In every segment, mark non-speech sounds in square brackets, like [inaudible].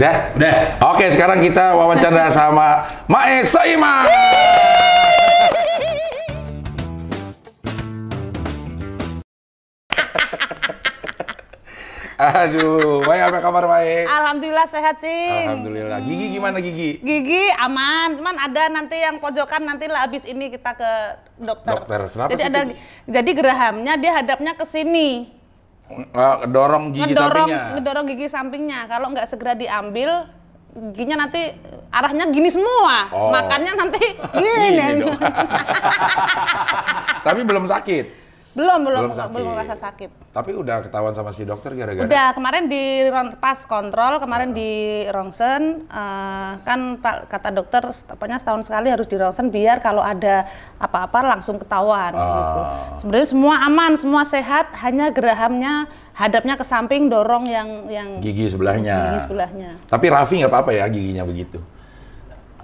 Udah? Udah. Oke, sekarang kita wawancara [laughs] sama Mae Soima. [laughs] Aduh, Mae apa kabar Mae? Alhamdulillah sehat, Cing. Alhamdulillah. Gigi gimana Gigi? Gigi aman, cuman ada nanti yang pojokan nanti lah abis ini kita ke dokter. Dokter, kenapa jadi sih ada itu? jadi gerahamnya dia hadapnya ke sini. Dorong gigi ngedorong sampingnya. ngedorong gigi sampingnya. Kalau nggak segera diambil giginya nanti arahnya gini semua. Oh. Makannya nanti [laughs] Gini gini. [laughs] Tapi belum sakit. Belum, belum, Belum sakit. belum rasa sakit. Tapi udah ketahuan sama si dokter gara-gara. Udah kemarin di pas kontrol kemarin di rongsen eh, kan Pak kata dokter pokoknya setahun sekali harus di rongsen biar kalau ada apa-apa langsung ketahuan Ah. gitu. Sebenarnya semua aman, semua sehat, hanya gerahamnya hadapnya ke samping dorong yang yang Gigi sebelahnya. gigi sebelahnya. Tapi Raffi nggak apa-apa ya giginya begitu.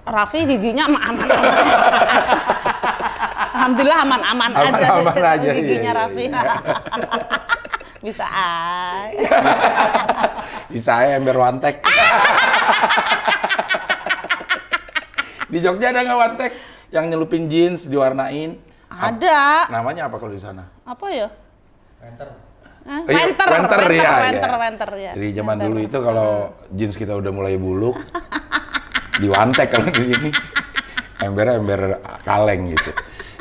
Raffi giginya mah aman. [laughs] Alhamdulillah aman-aman aja, Aman-aman aja, giginya iya, iya, Raffi. iya. [laughs] Bisa aja. [laughs] Bisa ya ember wantek. di Jogja ada nggak wantek yang nyelupin jeans diwarnain? Ada. Namanya apa kalau di sana? apa ya? Wenter. Eh, Iya, wenter, wenter, wenter, ya, wenter, ya. wenter, ya. Jadi zaman Wenter. dulu itu kalau jeans kita udah mulai buluk, diwantek kalau di sini. [laughs] Embernya ember kaleng gitu.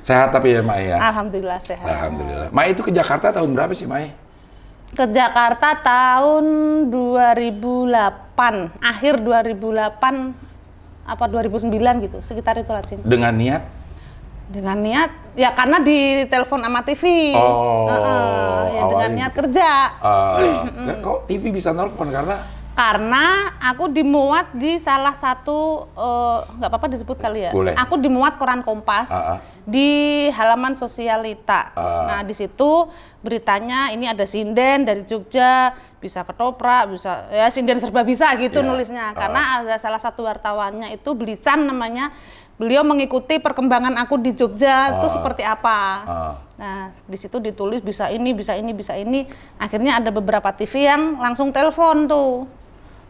Sehat tapi ya Mai ya? Alhamdulillah sehat. Alhamdulillah. Mai itu ke Jakarta tahun berapa sih Mai? Ke Jakarta tahun 2008, akhir 2008 apa 2009 gitu, sekitar itu lah. Dengan niat? Dengan niat, ya karena di telepon sama TV. Oh, Heeh, ya dengan niat kerja. eh, [clears throat] kok TV bisa nelfon karena Karena aku dimuat di salah satu eh, nggak apa-apa disebut kali ya. Boleh. Aku dimuat koran Kompas Ah, ah. di halaman sosialita. Ah. Nah di situ beritanya ini ada sinden dari Jogja bisa ketoprak, bisa ya sinden serba bisa gitu Ya. nulisnya. Ah. Karena ada salah satu wartawannya itu Belican namanya. Beliau mengikuti perkembangan aku di Jogja itu seperti apa. Ah. Nah, di situ ditulis bisa ini, bisa ini, bisa ini. Akhirnya ada beberapa TV yang langsung telepon tuh.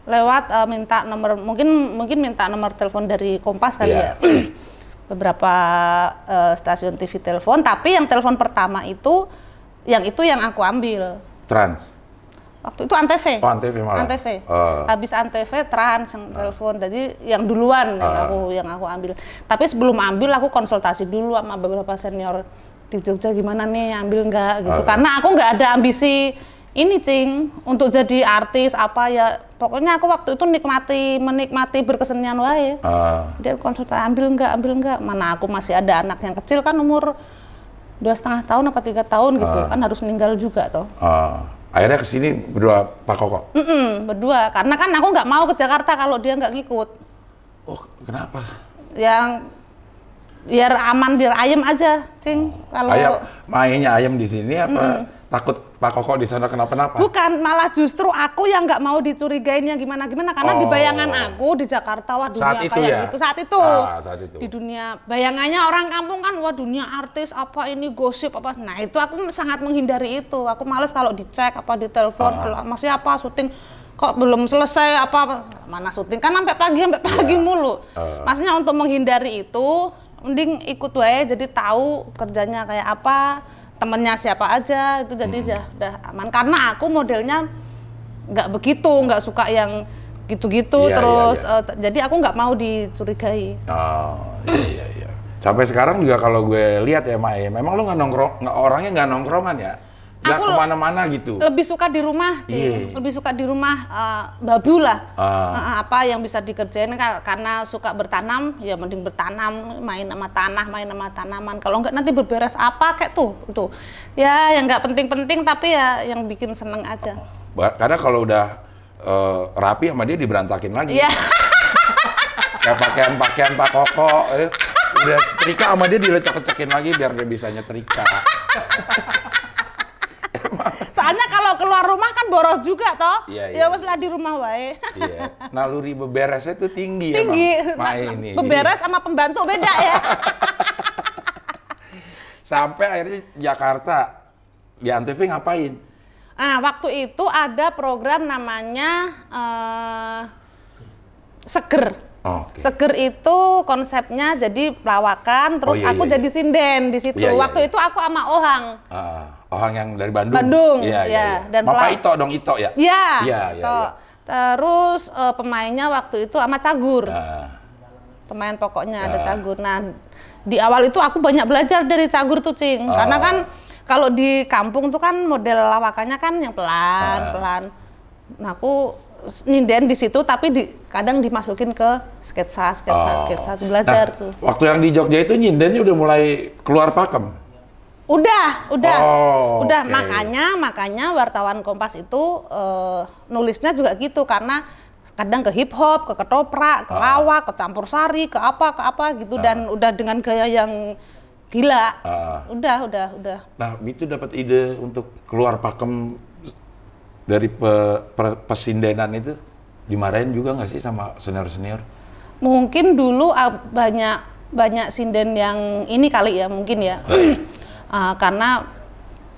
Lewat eh, minta nomor mungkin mungkin minta nomor telepon dari Kompas kali Iya. ya. [clears throat] beberapa eh, stasiun TV telepon, tapi yang telepon pertama itu yang itu yang aku ambil. trans. Waktu itu Antv. Oh, Antv malah? Antv. Oh. Habis Antv trans yang telepon. Jadi yang duluan yang Ah. aku yang aku ambil. Tapi sebelum ambil aku konsultasi dulu sama beberapa senior di Jogja gimana nih ambil nggak gitu. Ah. Karena aku nggak ada ambisi ini cing. Untuk jadi artis apa ya pokoknya aku waktu itu nikmati menikmati berkesenian wae. Ah. dia konsultasi ambil nggak ambil nggak? Mana aku masih ada anak yang kecil kan umur dua setengah tahun apa tiga tahun gitu. Ah. kan harus meninggal juga toh. Ah. Akhirnya ke sini berdua Pak Koko. Mm-mm, berdua. Karena kan aku nggak mau ke Jakarta kalau dia nggak ngikut. Oh, kenapa? yang biar aman biar ayem aja cing. Kalau Ayam, mainnya ayam di sini apa takut Pak Koko di sana kenapa-napa? bukan malah justru aku yang nggak mau dicurigainnya gimana gimana karena di Oh. bayangan aku di Jakarta wah dunia Saat itu kayak ya? gitu saat itu Ah, saat itu. di dunia bayangannya orang kampung kan wah dunia artis apa ini gosip apa nah itu aku sangat menghindari itu aku males kalau dicek apa di telepon Ah. "Alah, masih apa syuting kok belum selesai apa apa mana syuting kan sampai pagi sampai pagi mulu Ah. maksudnya untuk menghindari itu mending ikut wae jadi tahu kerjanya kayak apa temennya siapa aja itu jadi Hmm. udah udah aman karena aku modelnya nggak begitu nggak suka yang gitu-gitu Iya, iya, terus iya. eh, t- jadi aku nggak mau dicurigai Oh, iya iya iya. Sampai sekarang juga kalau gue lihat ya Mai, memang lu nggak nongkrong, nggak orangnya nggak nongkrongan ya, nggak ke mana-mana gitu. lebih suka di rumah Cing. Iya. lebih suka di rumah eh, babu lah Ah. Eh, eh, apa yang bisa dikerjain Ka- karena suka bertanam ya mending bertanam main sama tanah main sama tanaman kalau nggak nanti berberes apa kayak tuh tuh ya yang nggak penting-penting tapi ya yang bikin seneng aja Karena kalau udah eh, rapi sama dia diberantakin lagi. Iya. [laughs] Kayak pakaian-pakaian Pak Koko, eh, udah setrika sama dia dilecek-lecekin lagi biar dia bisa nyetrika. [laughs] soalnya kalau keluar rumah kan boros juga toh Iya, iya. ya wes lah di rumah wae iya. Naluri beberesnya tuh tinggi, tinggi emang. Mai ini. beberes sama pembantu beda ya [laughs] Sampai akhirnya Jakarta di Antv ngapain? Nah, waktu itu ada program namanya eh seger. Oke. Seger itu konsepnya jadi pelawakan, terus iya, aku iya, jadi sinden di situ. Iya, iya, Waktu iya. itu aku sama Ohang. Ah, orang yang dari Bandung. Bandung, Iya, iya, ya, iya. dan Ito dong, Ito ya? Iya. Iya, iya, iya. Terus eh, pemainnya waktu itu sama Cagur. Ah, Pemain pokoknya ada Ah. Cagur. Nah, di awal itu aku banyak belajar dari Cagur tuh, Cing. Karena Oh. kan kalau di kampung tuh kan model lawakannya kan yang pelan, Ah. pelan. Nah, aku ninden di situ tapi di, kadang dimasukin ke sketsa, sketsa, oh. sketsa belajar Nah, tuh. Waktu yang di Jogja itu nyindennya udah mulai keluar pakem. Udah, udah, Oh, udah. oke. Makanya, makanya wartawan Kompas itu eh, nulisnya juga gitu karena kadang ke hip hop, ke ketoprak, ke Ah. lawak, ke campur sari, ke apa, ke apa gitu dan udah dengan gaya yang gila. Ah. Udah, udah, udah. Nah, itu dapat ide untuk keluar pakem dari pe- pe- pesindenan itu dimarahin juga nggak sih sama senior-senior? Mungkin dulu ah, banyak banyak sinden yang ini kali ya, mungkin ya. [clears throat] Ah, karena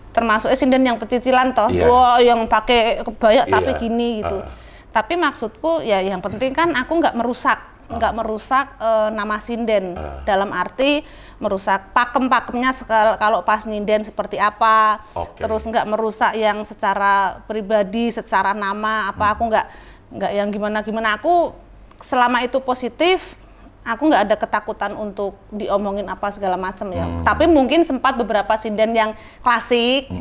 termasuk eh, sinden yang pecicilan toh. Iya. Wah, yang pakai kebaya tapi Iya. gini gitu. Ah. Tapi maksudku ya yang penting kan aku nggak merusak, nggak merusak eh, nama sinden. Ah. Dalam arti merusak pakem-pakemnya kalau pas nyinden seperti apa. Oke. Terus nggak merusak yang secara pribadi, secara nama apa aku nggak nggak yang gimana-gimana. Aku selama itu positif, aku nggak ada ketakutan untuk diomongin apa segala macam ya. Tapi mungkin sempat beberapa sinden yang klasik.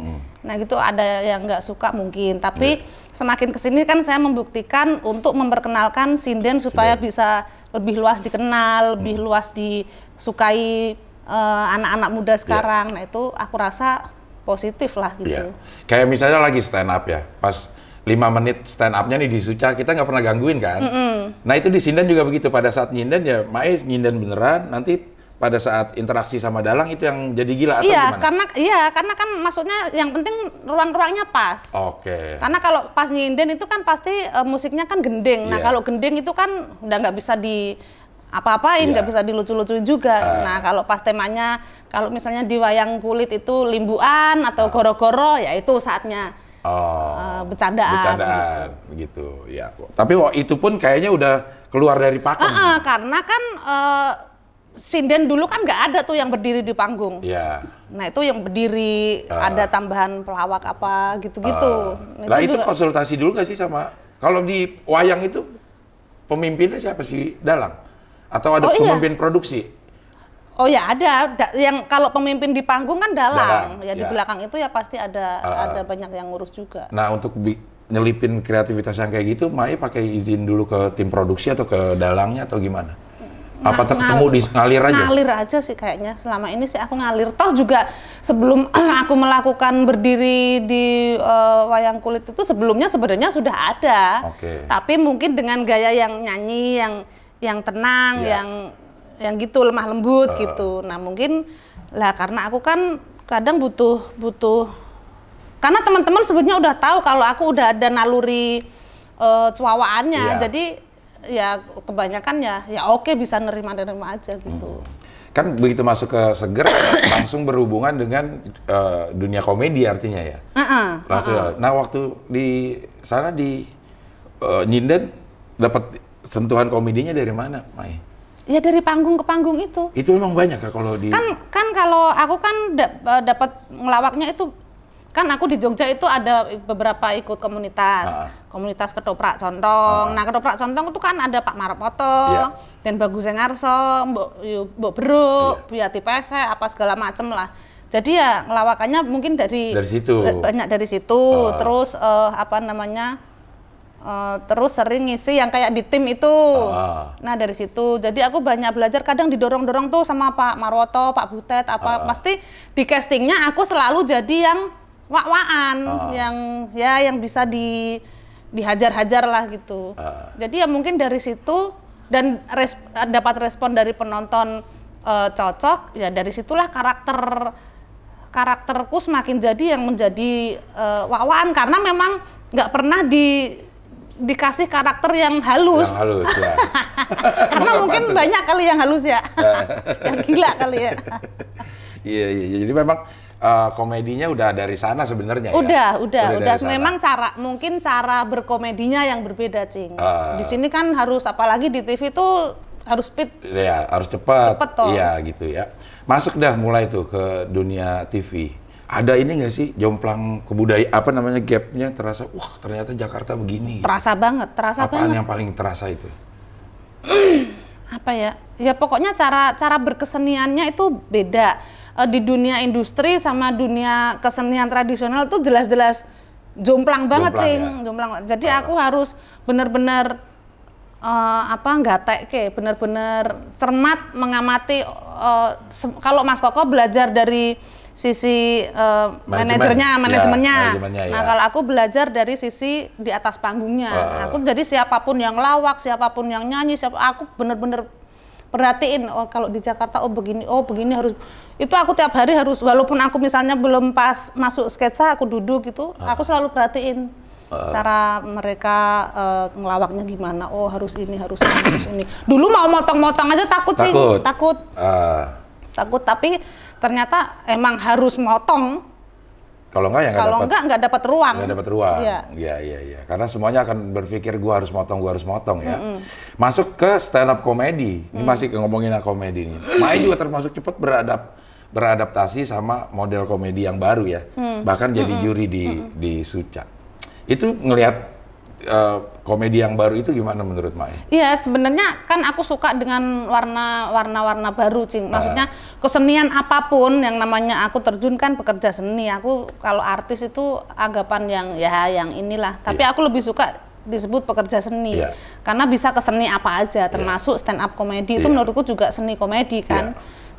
Nah gitu ada yang nggak suka mungkin. Tapi semakin ke sini kan saya membuktikan untuk memperkenalkan sinden supaya Sinden. bisa lebih luas dikenal, lebih luas disukai eh, anak-anak muda sekarang. Nah itu aku rasa positif lah gitu. Iya. Kayak misalnya lagi stand up ya, pas lima menit stand up-nya nih di Suca, kita nggak pernah gangguin kan? Nah itu di Sinden juga begitu, pada saat nyinden ya Mae nyinden beneran, nanti pada saat interaksi sama Dalang itu yang jadi gila atau Iya, gimana? karena iya, karena kan maksudnya yang penting ruang-ruangnya pas. Oke. Karena kalau pas nyinden itu kan pasti eh, musiknya kan gending. Nah, Iya. kalau gending itu kan udah nggak bisa di apa-apain, nggak bisa dilucu-lucuin juga. Ah. Nah, kalau pas temanya kalau misalnya di wayang kulit itu limbuan atau goro-goro, ya itu saatnya Oh. eh, bercandaan. Bercandaan, gitu. Ya. Tapi wah, itu pun kayaknya udah keluar dari pakem. Ah, ah, karena kan eh, sinden dulu kan nggak ada tuh yang berdiri di panggung. Iya. Nah itu yang berdiri Ah. ada tambahan pelawak apa gitu-gitu. Ah. Nah itu juga- konsultasi dulu nggak sih sama kalau di wayang itu pemimpinnya siapa sih Dalang? Atau ada Oh, iya. pemimpin produksi? Oh ya ada, Da- yang kalau pemimpin di panggung kan dalang, Dalang, ya di ya. belakang itu ya pasti ada Ah. ada banyak yang ngurus juga. Nah untuk nyelipin kreativitas yang kayak gitu, Mai pakai izin dulu ke tim produksi atau ke dalangnya atau gimana? Apa Nga- ketemu di ngalir aja? Ngalir aja sih kayaknya selama ini sih aku ngalir. Toh juga sebelum [clears throat] aku melakukan berdiri di eh, wayang kulit itu sebelumnya sebenarnya sudah ada. Oke. Tapi mungkin dengan gaya yang nyanyi yang yang tenang, Iya. yang yang gitu lemah lembut Eh. gitu. Nah, mungkin lah karena aku kan kadang butuh butuh karena teman-teman sebetulnya udah tahu kalau aku udah ada naluri eh, cuawaannya. Iya. Jadi ya kebanyakan ya ya oke bisa nerima-nerima aja gitu. Kan begitu masuk ke Seger [coughs] langsung berhubungan dengan eh, dunia komedi artinya ya. Heeh. Langsung. Nah waktu di sana di eh, Nyinden dapat sentuhan komedinya dari mana, Mai? Ya dari panggung ke panggung itu. Itu emang banyak ya kalau di Kan kan kalau aku kan eh, dapat ngelawaknya itu kan aku di Jogja itu ada beberapa ikut komunitas. Ah. Komunitas ketoprak contong. Nah, ketoprak contong itu kan ada Pak Maropoto, Iya. dan Bagus Engarso, Mbok Mbok Beruk, Iya. Biati Pese, apa segala macem lah. Jadi ya ngelawakannya mungkin dari Dari situ. banyak dari situ. Ah. Terus eh, apa namanya? Eh, terus sering ngisi yang kayak di tim itu. Ah. Nah dari situ, jadi aku banyak belajar. Kadang didorong-dorong tuh sama Pak Marwoto, Pak Butet, apa Ah. pasti di castingnya aku selalu jadi yang wak-waan, Ah. yang ya yang bisa di dihajar-hajar lah gitu. Ah. Jadi ya mungkin dari situ dan res- dapat respon dari penonton eh, cocok, ya dari situlah karakter karakterku semakin jadi yang menjadi eh, wak-waan karena memang nggak pernah di dikasih karakter yang halus. yang halus ya. [laughs] Karena mungkin banyak kali yang halus ya. [laughs] yang gila kali ya. Iya, iya, iya. jadi memang eh, komedinya udah dari sana sebenarnya ya? Udah, udah, udah. sana. Memang cara, mungkin cara berkomedinya yang berbeda, Cing. Ah. Di sini kan harus, apalagi di TV tuh harus speed. Ya, harus cepat. Cepet toh. Iya, gitu ya. Masuk dah mulai tuh ke dunia TV. Ada ini nggak sih jomplang kebudayaan apa namanya gapnya terasa wah ternyata Jakarta begini. Terasa banget, terasa Apaan banget. yang paling terasa itu? [clears throat] Apa ya? Ya pokoknya cara cara berkeseniannya itu beda. Eh, di dunia industri sama dunia kesenian tradisional tuh jelas-jelas jomplang banget, Jomplang, Cing. ya. Jomplang. Jadi aku harus benar-benar eh, apa nggak ke benar-benar cermat mengamati se- kalau Mas Koko belajar dari sisi Manajemen. manajernya, Ya, manajemennya. manajemennya, Nah, ya. kalau aku belajar dari sisi di atas panggungnya. Ah. Aku jadi siapa pun yang lawak, siapa pun yang nyanyi, siapa aku benar-benar perhatiin oh kalau di Jakarta oh begini, oh begini harus itu aku tiap hari harus walaupun aku misalnya belum pas masuk sketsa aku duduk gitu, Ah. aku selalu perhatiin cara mereka eh, ngelawaknya gimana. Oh, harus ini, harus ini, harus ini. Dulu mau motong-motong aja takut sih, Takut. takut. Ah, Takut tapi ternyata emang harus motong. kalau nggak ya nggak Kalau enggak enggak dapat ruang. nggak dapat ruang. Iya. Iya, iya, iya. Karena semuanya akan berpikir gua harus motong, gua harus motong ya. Masuk ke stand up comedy. Ini Mm. masih ngomongin komedi nih. Mai juga termasuk cepat beradap beradaptasi sama model komedi yang baru ya. Mm. Bahkan jadi juri di di Suca. Itu ngelihat eh, komedi yang baru itu gimana menurut Mai? Iya, sebenarnya kan aku suka dengan warna warna-warna baru, Ah. Cing. Maksudnya kesenian apa pun yang namanya aku terjun kan bekerja seni. Aku kalau artis itu anggapan yang ya yang inilah. Tapi aku lebih suka disebut pekerja seni. Iya. Karena bisa ke seni apa aja, termasuk stand up komedi itu Iya. menurutku juga seni komedi kan.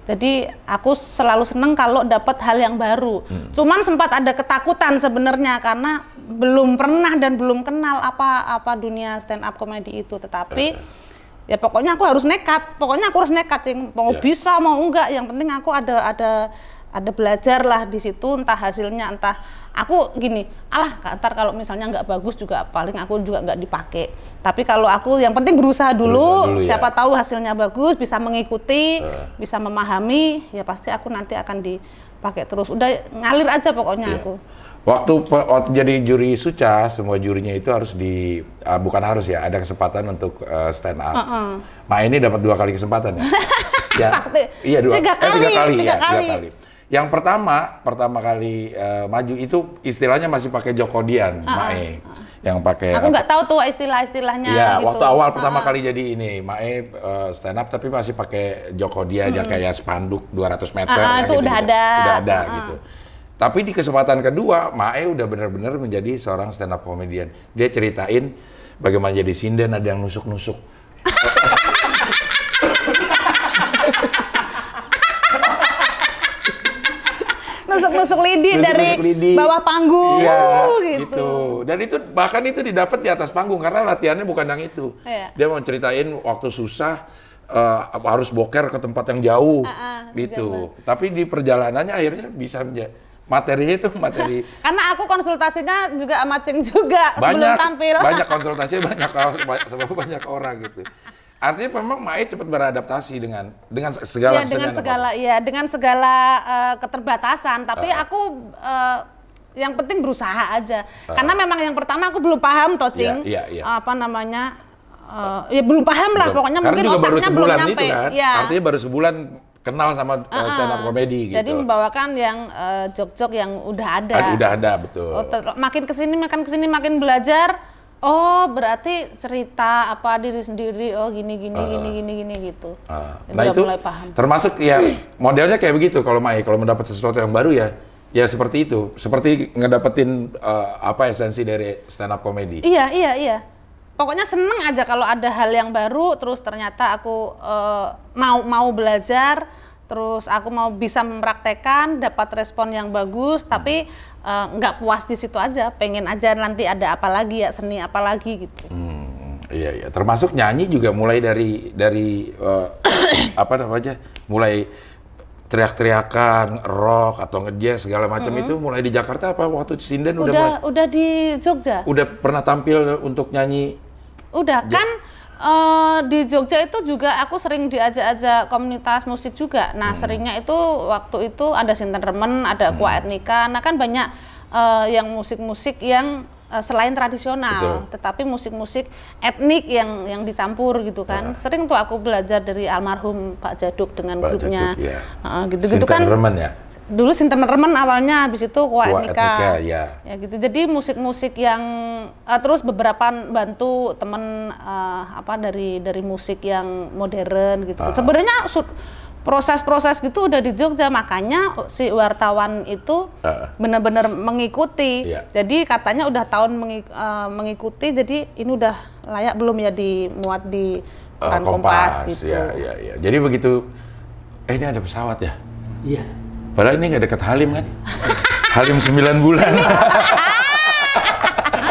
Jadi aku selalu seneng kalau dapat hal yang baru. Hmm. Cuman sempat ada ketakutan sebenarnya karena belum pernah dan belum kenal apa apa dunia stand up komedi itu. Tetapi ya pokoknya aku harus nekat. Pokoknya aku harus nekat, Cing. Mau Ya. bisa mau enggak, yang penting aku ada ada ada belajar lah di situ entah hasilnya entah aku gini alah ntar kalau misalnya nggak bagus juga paling aku juga nggak dipakai tapi kalau aku yang penting berusaha dulu, Berusaha dulu, ya. siapa tahu hasilnya bagus bisa mengikuti Eh. bisa memahami ya pasti aku nanti akan dipakai terus udah ngalir aja pokoknya Iya. aku Waktu, waktu jadi juri Suca, semua jurinya itu harus di ah, bukan harus ya, ada kesempatan untuk eh, stand up. Nah ini dapat dua kali kesempatan ya. [laughs] ya iya dua, tiga eh, kali, tiga kali, tiga ya, kali. tiga kali. Yang pertama, pertama kali eh, maju itu istilahnya masih pakai Jokodian, Mae, yang pakai aku nggak tahu tuh istilah-istilahnya Iya, gitu. waktu awal pertama kali jadi ini, Mae eh, stand up tapi masih pakai Joko dia aja kayak spanduk 200 meter. Ah, ah, ya itu gitu, udah gitu. ada. Udah ada Ah, ah. gitu. Tapi di kesempatan kedua, Mae udah benar-benar menjadi seorang stand up comedian. Dia ceritain bagaimana jadi sinden ada yang nusuk-nusuk. [laughs] nusuk-nusuk lidi Nusuk-nusuk dari lidi. bawah panggung Iya, gitu. gitu. Dan itu bahkan itu didapat di atas panggung karena latihannya bukan yang itu. Iya. Dia mau ceritain waktu susah eh, harus boker ke tempat yang jauh Ah, ah, gitu. Tapi di perjalanannya akhirnya bisa menja- materinya itu materi [laughs] Karena aku konsultasinya juga sama Cing juga sebelum banyak tampil. banyak [laughs] konsultasi banyak banyak, [laughs] banyak orang gitu. Artinya memang Mae cepat beradaptasi dengan dengan segala ya dengan segala ya dengan segala eh, keterbatasan tapi Ah. aku eh, yang penting berusaha aja karena memang yang pertama aku belum paham toh Cing Iya, iya, iya. apa namanya eh, ya belum paham lah Belum. pokoknya Karena mungkin juga baru otaknya belum nyampe itu kan. ya Artinya baru sebulan kenal sama uh, stand up comedy gitu. jadi membawakan yang eh, jok-jok yang udah ada Ah, udah ada betul. Oh, makin ke sini makin ke sini makin belajar oh berarti cerita apa diri sendiri oh gini gini gini gini gini gitu. Ah, Ya, nah itu mulai paham. termasuk ya [clears throat] modelnya kayak begitu. Kalau Mai kalau mendapat sesuatu yang baru ya ya seperti itu. Seperti ngedapetin uh, apa esensi dari stand up comedy. Iya, iya, iya. Pokoknya seneng aja kalau ada hal yang baru, terus ternyata aku eh, mau mau belajar, terus aku mau bisa mempraktekkan, dapat respon yang bagus, tapi eh, nggak puas di situ aja, pengen aja nanti ada apa lagi ya seni apa lagi gitu. Hmm, iya iya. Termasuk nyanyi juga mulai dari dari uh, [coughs] apa namanya mulai teriak-teriakan rock atau ngejazz segala macam itu mulai di Jakarta apa waktu sinden udah Udah mulai- udah di Jogja, udah pernah tampil untuk nyanyi? Udah kan Eh, di Jogja itu juga aku sering diajak-ajak komunitas musik juga. Nah, Hmm. seringnya itu waktu itu ada Sinten Remen, ada Hmm. Kwa Etnika. Nah, kan banyak eh, yang musik-musik yang eh, selain tradisional, Betul. tetapi musik-musik etnik yang yang dicampur gitu kan. Sering tuh aku belajar dari almarhum Pak Jaduk dengan Pak grupnya. Jaduk, ya. Heeh, gitu-gitu Sinten kan. Remen ya. Dulu Remen awalnya, habis itu Kwa Etnika. Etnika, ya. Ya gitu. Jadi musik-musik yang eh, terus beberapa bantu temen eh, apa dari dari musik yang modern gitu. Ah. Sebenarnya proses-proses gitu udah di Jogja makanya si wartawan itu Ah. benar-benar mengikuti. Iya. Jadi katanya udah tahun mengi- eh, mengikuti jadi ini udah layak belum ya dimuat di Eh, koran Kompas, gitu. Ya, ya, ya. Jadi begitu, eh ini ada pesawat ya? Iya. Padahal ini nggak dekat Halim kan? Halim 9 bulan.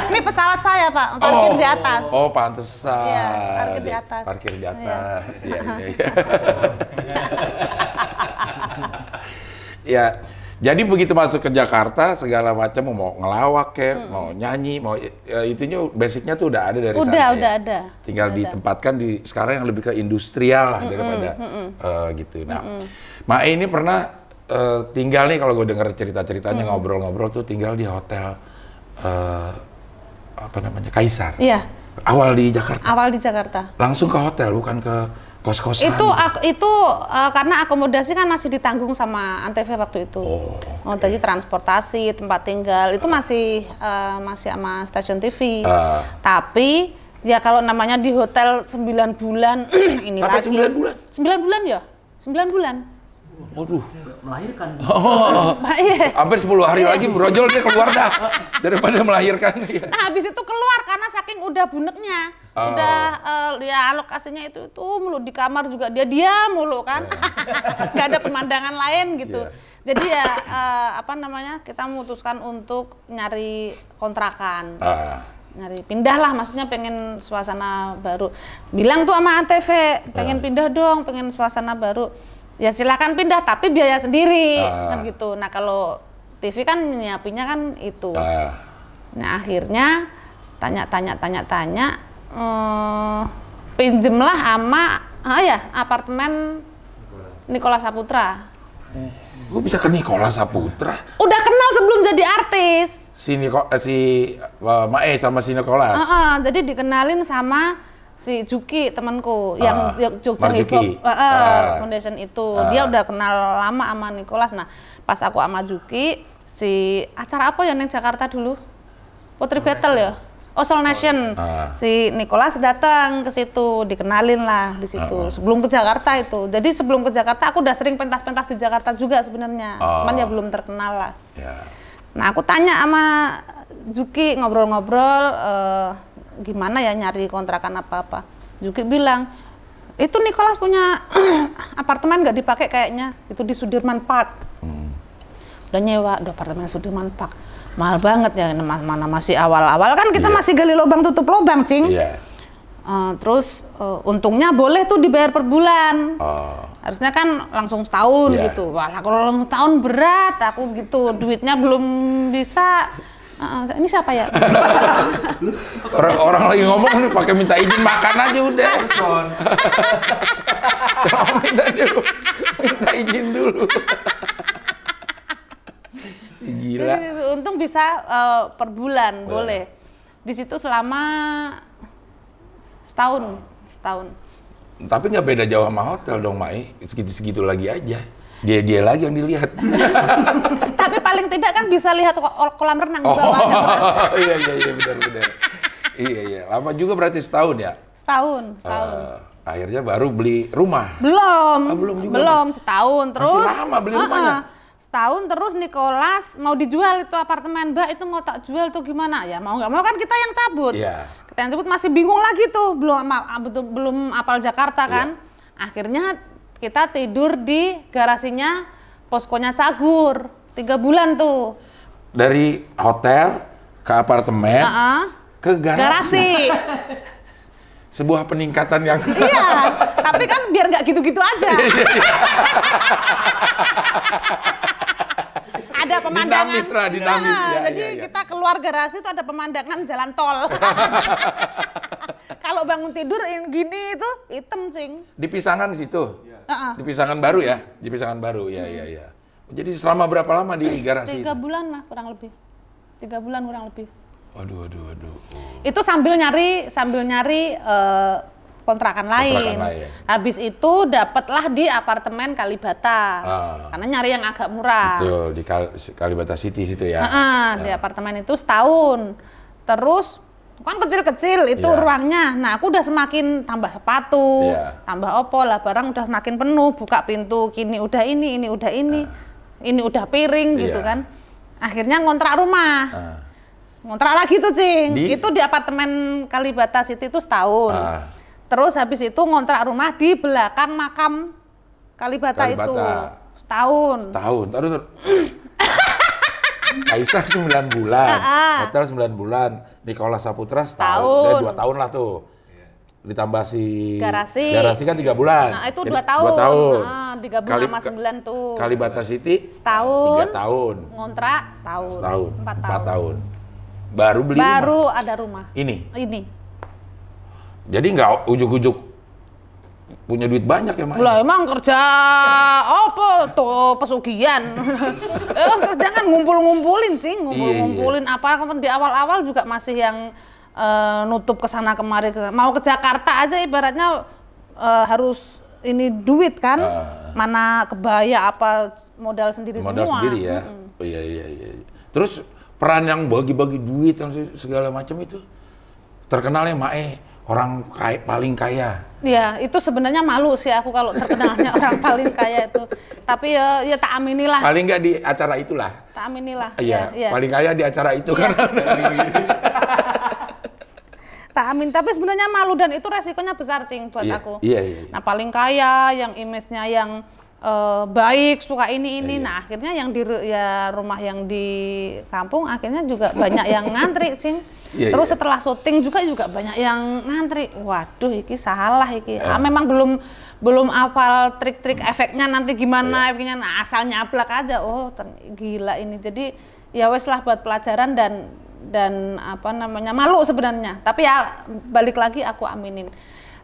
Ini pesawat saya Pak, parkir di atas. Oh, pantesan. Iya, parkir di atas. Parkir di Iya. atas. Iya, iya, iya. [laughs] Ya, jadi begitu masuk ke Jakarta segala macam mau ngelawak kayak, mau nyanyi, mau ya, itunya basicnya tuh udah ada dari Udah, sana. ya. udah ada. Tinggal ditempatkan di sekarang yang lebih ke industrial lah daripada eh, gitu. Nah, Mae ini pernah eh, tinggal nih kalau gue denger cerita-ceritanya ngobrol-ngobrol tuh tinggal di hotel eh, apa namanya Kaisar. Iya, Awal di Jakarta. awal di Jakarta. Langsung ke hotel bukan ke kos-kosan. Itu ak- itu eh, karena akomodasi kan masih ditanggung sama Antv waktu itu. Oh. Oh, jadi transportasi, tempat tinggal itu masih eh, masih sama stasiun TV. Ah. Tapi ya kalau namanya di hotel 9 bulan [clears throat] ini Apa lagi. 9 bulan? 9 bulan ya? 9 bulan. Waduh. Melahirkan. [laughs] Oh, hampir 10 hari lagi brojol dia keluar dah daripada melahirkan. Iya. Nah, habis itu keluar karena saking udah buneknya. Oh. Udah eh, ya alokasinya itu itu mulu di kamar juga dia diam mulu kan. [laughs] nggak ada pemandangan lain gitu. Iya. Jadi ya eh, apa namanya? Kita memutuskan untuk nyari kontrakan. Ah, Nyari pindah lah maksudnya pengen suasana baru. Bilang tuh sama ANTV, pengen pindah dong, pengen suasana baru. Ya silakan pindah tapi biaya sendiri Ah. kan gitu. Nah, kalau TV kan nyiapinnya kan itu. ah. Nah akhirnya tanya-tanya tanya-tanya, eh, pinjemlah sama ah ya apartemen Nikola Saputra. Gue bisa ke Nikola Saputra. Udah kenal sebelum jadi artis. Si Niko, eh, si eh, Mae sama si Nikolas. Heeh, jadi dikenalin sama si Juki temanku yang Jog- Jogja Hip Hop eh, Ah. Foundation itu. Ah. Dia udah kenal lama sama Nikolas. Nah, pas aku sama Juki, si acara apa ya neng Jakarta dulu? Putri Battle ya? Oh, Soul Nation. Ah. Si Nikolas datang ke situ, dikenalin lah di situ. Ah. Sebelum ke Jakarta itu. Jadi sebelum ke Jakarta aku udah sering pentas-pentas di Jakarta juga sebenarnya. Ah. Cuman ya belum terkenal lah. Ya. Nah, aku tanya sama Juki ngobrol-ngobrol eh, gimana ya nyari kontrakan apa-apa. Juki bilang, itu Nicholas punya [clears throat] apartemen nggak dipakai kayaknya. Itu di Sudirman Park. Udah nyewa, udah apartemen Sudirman Park. Mahal banget ya, mana masih awal-awal kan kita Iya. masih gali lubang tutup lubang, Cing. Iya. Eh, terus eh, untungnya boleh tuh dibayar per bulan. Oh. Harusnya kan langsung setahun Iya. gitu. Wah, kalau langsung tahun berat aku gitu. Duitnya belum bisa. Uh, ini siapa ya? [laughs] Orang, orang lagi ngomong nih pakai minta izin makan aja udah. Minta dulu. Minta izin dulu. Gila. Jadi, untung bisa eh, per bulan, Iya. boleh. Di situ selama setahun, setahun. Tapi nggak beda jauh sama hotel dong, Mai. Segitu-segitu lagi aja. Dia dia lagi yang dilihat. [laughs] Tapi paling tidak kan bisa lihat ko- kolam renang di Oh, bawahnya. [laughs] iya iya iya benar benar. Iya iya. Lama juga berarti setahun ya. Setahun, setahun. Eh, akhirnya baru beli rumah. Belum, Ah, belum juga, belum setahun terus. lama beli Heeh. rumahnya? Setahun terus Nicholas mau dijual itu apartemen, Mbak itu mau tak jual tuh gimana? Ya mau nggak mau kan kita yang cabut. Iya. Kita yang cabut masih bingung lagi tuh, belum belum apal Jakarta Iya. kan. Akhirnya kita tidur di garasinya poskonya Cagur tiga bulan tuh. Dari hotel ke apartemen Heeh. ke garasi. Garasi. [laughs] Sebuah peningkatan yang [laughs] iya, tapi kan biar nggak gitu-gitu aja. [laughs] ada pemandangan. Dinamis lah, dinamis. Nah, Ya, jadi ya, ya. kita keluar garasi itu ada pemandangan jalan tol. [laughs] Kalau bangun tidur yang gini itu hitam, Cing. Di Pisangan di situ. Heeh. Di Pisangan baru ya? Di Pisangan baru, ya, ya, ya. Jadi selama berapa lama di garasi? Tiga bulan lah kurang lebih. Tiga bulan kurang lebih. Waduh, waduh, waduh. Oh. Itu sambil nyari sambil nyari eh, kontrakan lain. lain. Habis itu dapatlah di apartemen Kalibata. Ah. Karena nyari yang agak murah. Betul, di Kal- Kalibata City situ ya. Heeh, di apartemen itu setahun. Terus kan kecil-kecil itu Iya. ruangnya. Nah, aku udah semakin tambah sepatu, Iya. tambah opo lah barang udah semakin penuh, buka pintu kini udah ini, ini udah ini. Ini udah piring gitu Iya. kan. Akhirnya ngontrak rumah. Ah. Ngontrak lagi tuh, Cing. Di- Itu di apartemen Kalibata City itu setahun. Ah. Terus habis itu ngontrak rumah di belakang makam Kalibata, itu. Kalibata. Setahun. Tahun, taruh, taruh. Kaisar 9 bulan, hotel 9 bulan, Nikola Saputra setahun, Setahun. dan dua tahun lah tuh. Ditambah si Garasi. garasi kan tiga bulan. Nah, itu dua tahun. Dua tahun. Nah, digabung Kali- sama sembilan tuh. Kalibata City Setahun. tiga tahun, Ngontrak setahun. setahun, Empat empat tahun. tahun. Baru beli rumah. Baru ada rumah. Ini. Ini. Jadi nggak ujuk-ujuk punya duit banyak ya, Mak? Lah emang kerja apa tuh pesugihan. [laughs] eh, kerja kan ngumpul-ngumpulin, Cing. Ngumpul-ngumpulin apa kan di awal-awal juga masih yang eh, nutup ke sana kemari ke mau ke Jakarta aja ibaratnya eh, harus ini duit kan. Ah. Mana kebaya apa modal sendiri modal semua. sendiri ya. Oh iya iya iya. Terus peran yang bagi-bagi duit dan segala macam itu terkenalnya Mae orang kaya, paling kaya. Ya, itu sebenarnya malu sih aku kalau terkenalnya [laughs] orang paling kaya itu. Tapi ya, ya tak aminilah, Paling nggak di acara itulah. tak aminilah. Iya, ya, ya. paling kaya di acara itu Iya. kan. [laughs] Tak amin. Tapi sebenarnya malu dan itu resikonya besar, Cing, buat Iya, aku. iya, iya, iya. Nah, paling kaya, yang image-nya yang eh, baik, suka ini ini. Iya. Nah, akhirnya yang di ya rumah yang di kampung akhirnya juga banyak yang ngantri, Cing. Iya, Terus iya. setelah syuting juga juga banyak yang ngantri. Waduh, iki salah iki. Eh. Ah, memang belum belum hafal trik-trik efeknya nanti gimana efeknya. Nah, asal nyablak aja. Oh, gila ini. Jadi ya wes lah buat pelajaran dan dan apa namanya malu sebenarnya. Tapi ya balik lagi aku aminin.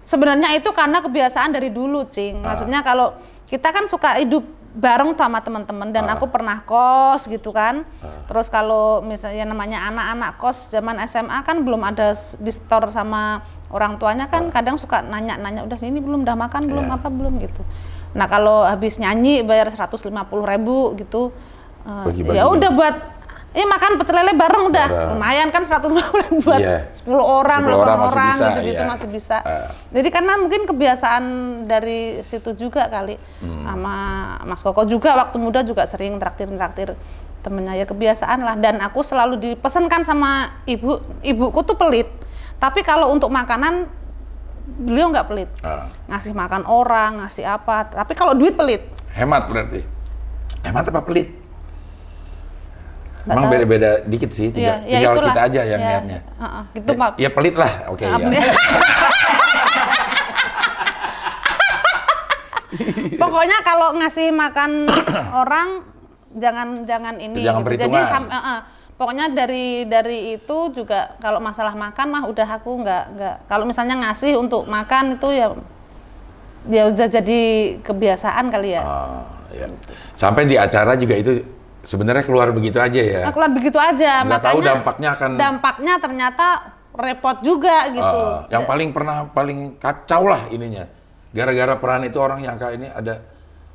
Sebenarnya itu karena kebiasaan dari dulu, Cing. Maksudnya kalau kita kan suka hidup bareng sama teman-teman dan Ah. aku pernah kos gitu kan. Terus kalau misalnya namanya anak-anak kos zaman SMA kan belum ada s- di store sama orang tuanya kan kadang suka nanya-nanya udah ini belum udah makan belum Iya. apa belum gitu. Nah, kalau habis nyanyi bayar 150.000 ribu gitu. Bagi-bagi. ya udah buat ini makan pecel lele bareng udah Bareng. lumayan kan 150 [laughs] buat Iya. 10 orang, 10 8 orang orang, gitu-gitu iya. masih bisa. Ah. Jadi karena mungkin kebiasaan dari situ juga kali Hmm. sama Mas Koko juga waktu muda juga sering traktir-traktir temennya ya kebiasaan lah dan aku selalu dipesankan sama ibu ibuku tuh pelit tapi kalau untuk makanan beliau nggak pelit Ah, ngasih makan orang ngasih apa tapi kalau duit pelit hemat berarti. Hemat apa pelit? Emang beda-beda dikit sih, tinggal, ya tinggal itulah. kita aja yang Ya, niatnya. heeh, gitu Ya- Pak. Ya pelit lah, oke Maaf ya. [laughs] Pokoknya kalau ngasih makan [coughs] orang jangan jangan ini. Jangan gitu. Jadi sam- eh, eh. pokoknya dari dari itu juga kalau masalah makan mah udah aku nggak nggak. Kalau misalnya ngasih untuk makan itu ya ya udah jadi kebiasaan kali ya. Ah, ya. Sampai di acara juga itu sebenarnya keluar begitu aja ya. Nah, keluar begitu aja. Nggak tahu makanya dampaknya akan- Dampaknya ternyata repot juga gitu. Ah, yang paling pernah paling kacau lah ininya. Gara-gara peran itu orang yang kayak ini ada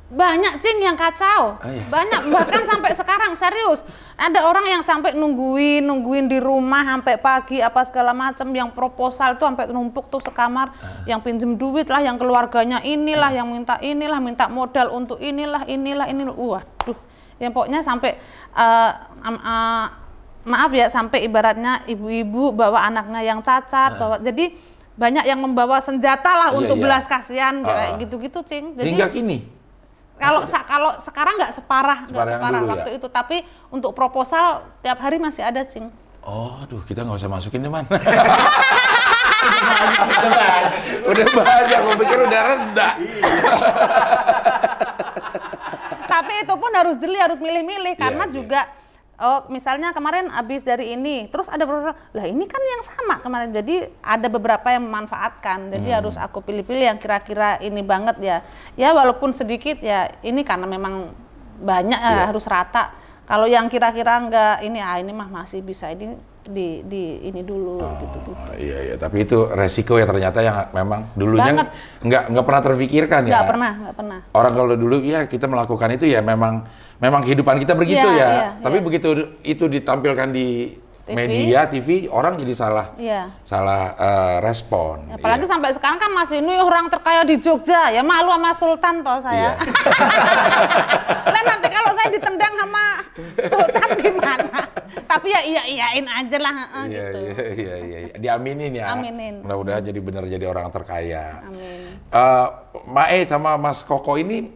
Banyak cing yang kacau, Ah, iya. banyak bahkan sampai sekarang serius. Ada orang yang sampai nungguin, nungguin di rumah sampai pagi apa segala macam, yang proposal tuh sampai numpuk tuh sekamar, Ah. yang pinjem duit lah, yang keluarganya inilah, yang minta inilah, minta modal untuk inilah, inilah, ini, waduh, yang pokoknya sampai eh, am- eh, maaf ya sampai ibaratnya ibu-ibu bawa anaknya yang cacat, bawa jadi banyak yang membawa senjata lah Ah. Iya, untuk iya. belas kasihan kayak gitu-gitu, cing. Jadi hingga kini. kalau sa- kalau sekarang nggak separah nggak Separah dulu, waktu ya? itu tapi untuk proposal tiap hari masih ada cing Oh, aduh, kita nggak usah masukin deh, man. [laughs] udah banyak, udah banyak. Gue pikir udah rendah. [laughs] tapi itu pun harus jeli harus milih-milih karena iya. juga oh misalnya kemarin habis dari ini, terus ada proposal, lah ini kan yang sama kemarin. Jadi ada beberapa yang memanfaatkan. Jadi harus aku pilih-pilih yang kira-kira ini banget ya. Ya walaupun sedikit ya ini karena memang banyak ya, Iya. harus rata. Kalau yang kira-kira enggak ini ah ini mah masih bisa ini di di ini dulu gitu gitu. Oh, iya iya, tapi itu resiko ya ternyata yang memang dulunya Banget. nggak nggak pernah terpikirkan ya. Nggak pernah, nggak pernah. Orang kalau dulu ya kita melakukan itu ya memang memang kehidupan kita begitu Iya, ya. iya, tapi iya. begitu itu ditampilkan di TV. media TV orang jadi salah Iya. salah eh, respon. Apalagi Iya. sampai sekarang kan masih ini orang terkaya di Jogja, ya malu sama Sultan toh saya. Iya. [laughs] Lah nanti kalau saya ditendang sama Sultan gimana? Tapi ya iya iyain aja lah heeh, Iya, gitu. iya, iya, iya, iya. Diaminin ya. Aminin. Mudah-mudahan jadi benar jadi orang terkaya. Amin. Eh, Mae sama Mas Koko ini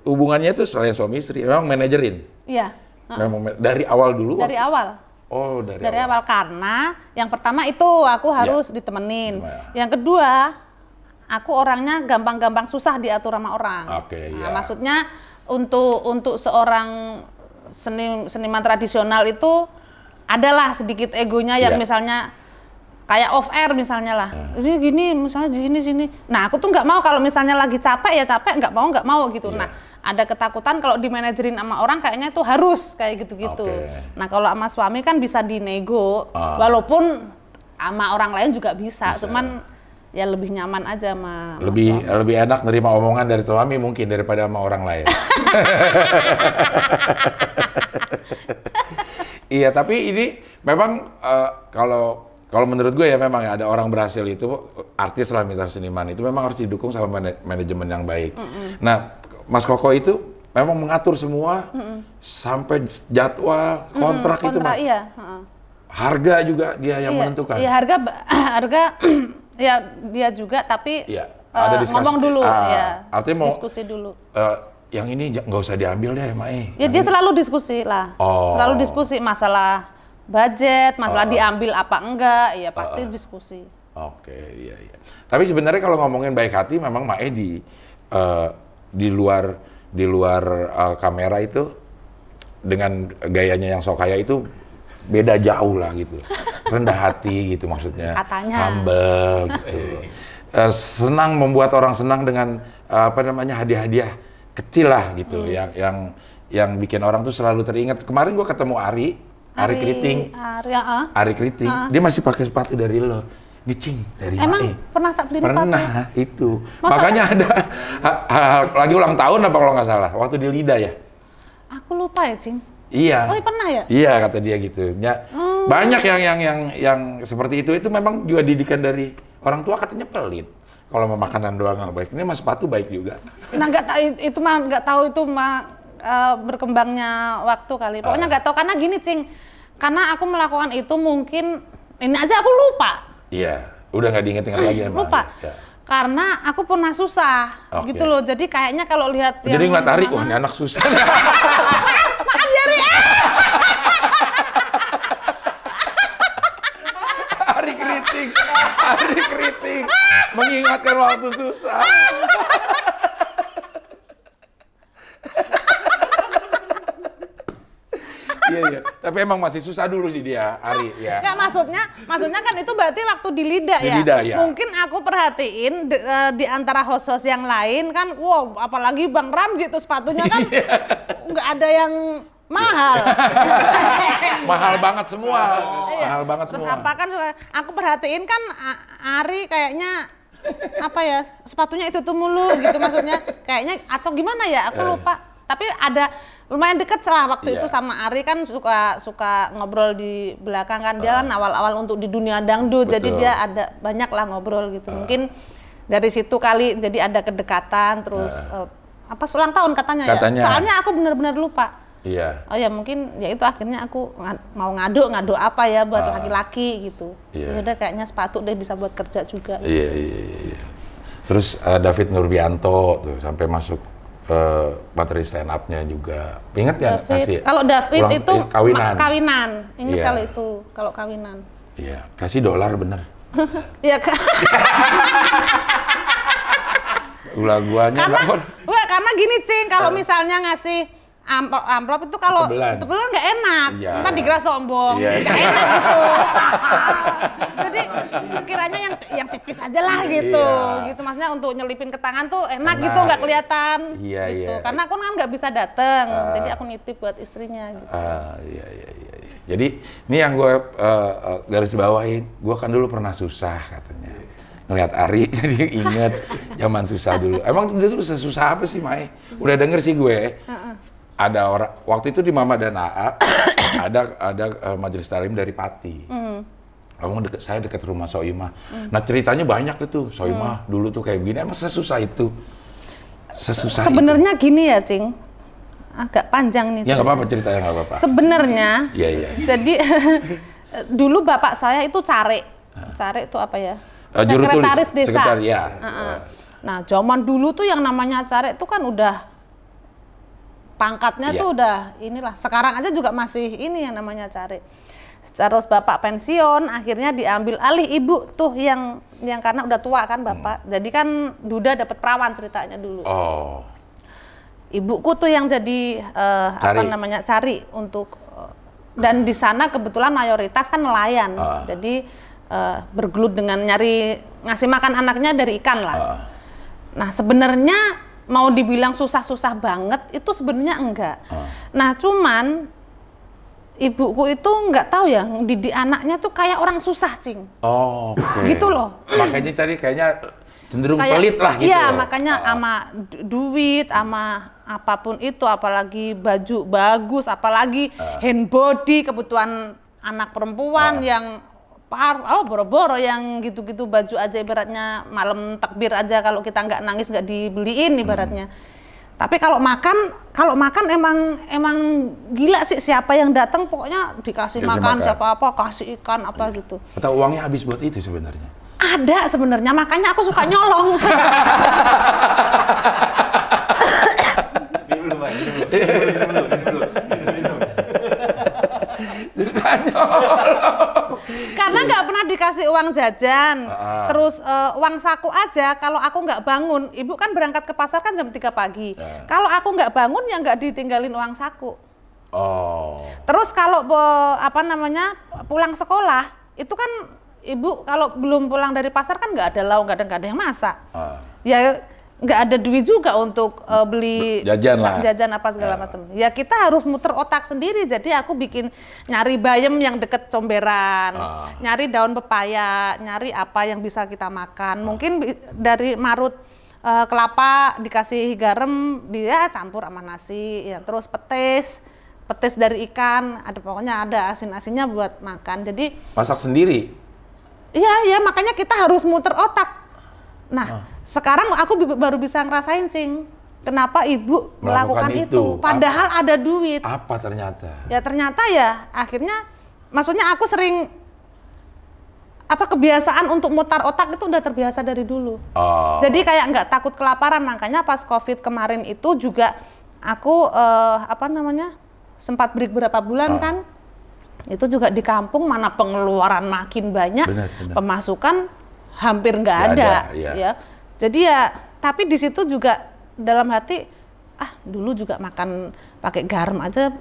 hubungannya tuh selain suami istri, memang manajerin. Iya. Memang ma- dari awal dulu. Dari awal. Oh, dari, Dari awal. awal karena yang pertama itu aku harus ditemenin. Iya. Yang kedua, aku orangnya gampang-gampang susah diatur sama orang. Oke, Nah, iya. maksudnya untuk untuk seorang seni seniman tradisional itu adalah sedikit egonya yang Iya. misalnya kayak off air misalnya lah. Ini gini misalnya di sini sini. Nah, aku tuh nggak mau kalau misalnya lagi capek ya capek, nggak mau nggak mau gitu. Iya. Nah, ada ketakutan kalau dimanajerin sama orang kayaknya itu harus kayak gitu-gitu. Oke. Nah, kalau sama suami kan bisa dinego, Ah. walaupun sama orang lain juga bisa, Bisa. cuman ya lebih nyaman aja sama sama lebih suami. lebih enak nerima omongan dari suami mungkin daripada sama orang lain. [laughs] iya, tapi ini memang eh, kalau kalau menurut gue ya memang ya ada orang berhasil itu artis lah misalnya seniman itu memang harus didukung sama mana- manajemen yang baik. Nah, Mas Koko itu memang mengatur semua sampai jadwal kontrak, itu Kontra, Mas. iya. Harga juga dia yang Iya, menentukan. Iya harga [clears throat] harga [clears throat] ya dia juga tapi Iya, eh, ada diskusi. ngomong dulu Ah, ya. artinya mau- diskusi dulu. Eh, yang ini nggak usah diambil deh, Mae. Ya dia selalu diskusi lah. Oh. Selalu diskusi masalah budget, masalah Oh. diambil apa enggak, ya pasti diskusi. Oke, iya iya. Tapi sebenarnya kalau ngomongin baik hati, memang Mae di eh, di luar di luar eh, kamera itu dengan gayanya yang sok kaya itu beda jauh lah gitu. Rendah hati gitu maksudnya. Katanya. Humble. gitu. Eh, senang membuat orang senang dengan eh, apa namanya hadiah-hadiah kecil lah gitu. Hmm. Yang yang yang bikin orang tuh selalu teringat. Kemarin gua ketemu Ari, Ari, Kriting. Ari, ah. Ari Kriting, dia masih pakai sepatu dari lo. Nicing dari Emang Mae. pernah tak beli sepatu? Pernah itu. Masa? Makanya ada ha- ha- lagi ulang tahun apa kalau nggak salah, waktu di Lida ya. Aku lupa ya, Cing. Iya. Oh, iya pernah ya? Iya kata dia gitu. Ya, Banyak yang yang yang yang seperti itu itu memang juga didikan dari orang tua katanya pelit. Kalau mau makanan doang nggak baik. Ini mas sepatu baik juga. Nah, nggak tahu itu mah nggak tahu itu mah eh, berkembangnya waktu kali. Pokoknya Ah. nggak tahu karena gini, Cing. Karena aku melakukan itu mungkin ini aja aku lupa. Iya. Udah nggak diinget-inget lagi emang. lupa. Ya. Karena aku pernah susah Oke. gitu loh. Jadi kayaknya kalau lihat Jadi yang mana- wah ini anak susah. [laughs] Maaf Jari. Hari keriting, hari keriting, mengingatkan waktu susah. Iya iya, tapi emang masih susah dulu sih dia, Ari ya. Nggak maksudnya, maksudnya kan itu berarti waktu di lidah Di ya. lidah, ya. Mungkin aku perhatiin de- eh, di antara host-host yang lain kan, wow, apalagi Bang Ramji tuh sepatunya kan Iya. nggak ada yang mahal. [laughs] Mahal banget semua, Iya. mahal banget Terus semua. apa kan aku perhatiin kan Ari kayaknya apa ya sepatunya itu tuh mulu gitu maksudnya kayaknya atau gimana ya aku Eh. lupa tapi ada lumayan deket lah waktu Iya. itu sama Ari kan suka suka ngobrol di belakang kan dia kan awal-awal untuk di dunia dangdut jadi Ah. Betul. dia ada banyak lah ngobrol gitu mungkin dari situ kali jadi ada kedekatan terus eh, apa ulang tahun katanya, Ah. Katanya. ya soalnya aku benar-benar lupa Iya, Oh ya mungkin ya itu akhirnya aku nga- mau ngadu ngadu apa ya buat Ah. laki-laki gitu. Iya. Ya udah kayaknya sepatu deh bisa buat kerja juga. iya iya iya. iya. Terus eh, David Nurbianto tuh sampai masuk eh, materi stand up-nya juga. Ingat ya David, kasih kalau David ulang- itu eh, kawinan. kawinan. Ingat Iya. kalau itu kalau kawinan. Iya, kasih dolar bener. [laughs] Iya kan? Gula-guanya karena dapet. Wah, karena gini Cing, kalau Ah. misalnya ngasih amplop, amplop itu kalau Tebelan. nggak enak, Iya. ntar dikira sombong, Iya. nggak enak gitu. [laughs] Jadi kiranya yang yang tipis aja lah gitu, Iya. gitu maksudnya untuk nyelipin ke tangan tuh enak, Enak. gitu nggak kelihatan. Iya, gitu. iya. Karena aku kan nggak bisa dateng, jadi aku nitip buat istrinya. Gitu. Ah, iya, iya, iya, iya. Jadi ini yang gue garis bawahin, gue kan dulu pernah susah katanya. Ngeliat Ari, [laughs] jadi inget zaman susah dulu. Emang dulu susah, susah apa sih, Mai? Udah denger sih gue. Ada orang, waktu itu di Mama dan AA, [coughs] ada ada eh, majelis talim dari Pati. Kamu deket, saya dekat rumah Soimah. Nah ceritanya banyak itu, Soimah dulu tuh kayak begini. Emang sesusah itu? Sesusah? Sebenarnya gini ya, Cing. Agak panjang nih. Ya nggak apa-apa ceritanya nggak apa-apa. Sebenarnya Iya, iya. Jadi [laughs] dulu bapak saya itu cari, cari itu apa ya? Eh, tulis. Sekretaris desa. Sekretar, ya. Nah, zaman dulu tuh yang namanya cari itu kan udah pangkatnya Iya. tuh udah inilah. Sekarang aja juga masih ini yang namanya cari. Terus bapak pensiun, akhirnya diambil alih ibu tuh yang yang karena udah tua kan bapak. Jadi kan Duda dapat perawan ceritanya dulu Oh, ibuku tuh yang jadi eh, apa namanya cari untuk eh, dan di sana kebetulan mayoritas kan nelayan Ah. jadi eh, bergelut dengan nyari ngasih makan anaknya dari ikan lah ah. nah sebenarnya mau dibilang susah-susah banget itu sebenarnya enggak Ah. nah cuman ibuku itu nggak tahu ya didik anaknya tuh kayak orang susah cing Oh, oke. Gitu loh. Makanya tadi kayaknya cenderung Kayak- pelit lah gitu. Iya, loh. makanya Ah, sama du- duit, sama apa pun itu, apalagi baju bagus, apalagi Ah. hand body, kebutuhan anak perempuan yang par, oh boro-boro yang gitu-gitu baju aja ibaratnya malam takbir aja kalau kita nggak nangis nggak dibeliin Hmm. ibaratnya. Tapi kalau makan, kalau makan emang emang gila sih siapa yang datang pokoknya dikasih Dikasih makan, makan. Iya. siapa apa kasih ikan apa gitu. Atau uangnya habis buat itu sebenarnya. Ada sebenarnya, makanya aku suka nyolong. [laughs] Minum dulu, Pak. Karena nggak pernah dikasih uang jajan, Ah. terus eh, uang saku aja. Kalau aku nggak bangun, ibu kan berangkat ke pasar kan jam 3 pagi. Ya. Kalau aku nggak bangun ya nggak ditinggalin uang saku. Oh. Terus kalau bo- apa namanya pulang sekolah, itu kan ibu kalau belum pulang dari pasar kan nggak ada lauk, nggak ada nggak ada yang masak. Ah. Ya nggak ada duit juga untuk eh, beli Jajan lah. jajan apa segala Ya. macam. Ya kita harus muter otak sendiri. Jadi aku bikin nyari bayam yang deket comberan, Ah. nyari daun pepaya, nyari apa yang bisa kita makan. Mungkin bi- dari marut eh, kelapa dikasih garam, dia campur sama nasi, ya terus petis, petis dari ikan, ada pokoknya ada asin-asinnya buat makan. Jadi Masak sendiri. Iya, iya makanya kita harus muter otak. Nah, sekarang aku baru bisa ngerasain, Cing. Kenapa ibu Melakukan melakukan, itu. itu? Padahal ada duit. Apa ternyata? Ya ternyata ya akhirnya maksudnya aku sering apa kebiasaan untuk mutar otak itu udah terbiasa dari dulu. Oh. Jadi kayak nggak takut kelaparan, makanya pas COVID kemarin itu juga aku eh, apa namanya sempat break berapa bulan Ah. kan, itu juga di kampung mana pengeluaran makin banyak, Benar, benar. pemasukan hampir nggak ada, ada, iya. ya. Jadi ya, tapi di situ juga dalam hati, ah dulu juga makan pakai garam aja,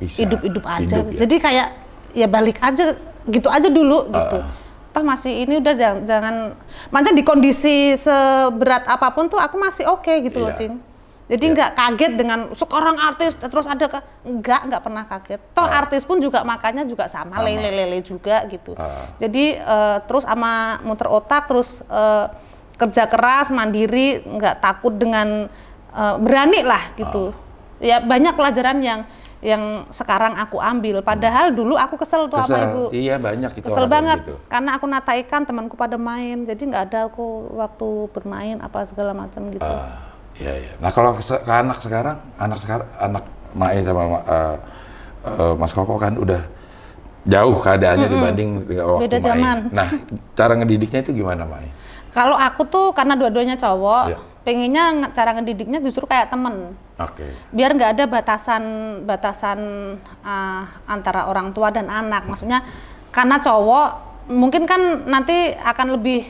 hidup-hidup aja. Hidup, ya. Jadi kayak ya balik aja, gitu aja dulu gitu. Ah. Toh masih ini udah jangan, jangan makanya di kondisi seberat apa pun tuh aku masih oke gitu loh, Iya. Cing. Jadi Iya. nggak kaget dengan sekarang artis terus ada ke enggak nggak pernah kaget. Toh Ah. artis pun juga makannya juga sama, Sama. lele-lele juga gitu. Ah. Jadi eh, terus sama muter otak terus eh, kerja keras, mandiri, nggak takut dengan eh, berani lah gitu. Ah. Ya banyak pelajaran yang yang sekarang aku ambil. Padahal dulu aku kesel tuh sama Kesel. ibu. Iya banyak itu Kesel banget gitu. karena aku nata ikan temanku pada main jadi nggak ada aku waktu bermain apa segala macam gitu. Ah, iya iya. Nah kalau se- ke anak sekarang, anak sekarang, anak Mae sama uh, uh, Mas Koko kan udah jauh keadaannya dibanding dengan waktu Beda Mae. zaman. Nah cara ngedidiknya itu gimana Mae? Kalau aku tuh karena dua-duanya cowok, Iya. pengennya nge- cara ngedidiknya justru kayak temen. Oke. Biar nggak ada batasan batasan ah, antara orang tua dan anak. Maksudnya karena cowok mungkin kan nanti akan lebih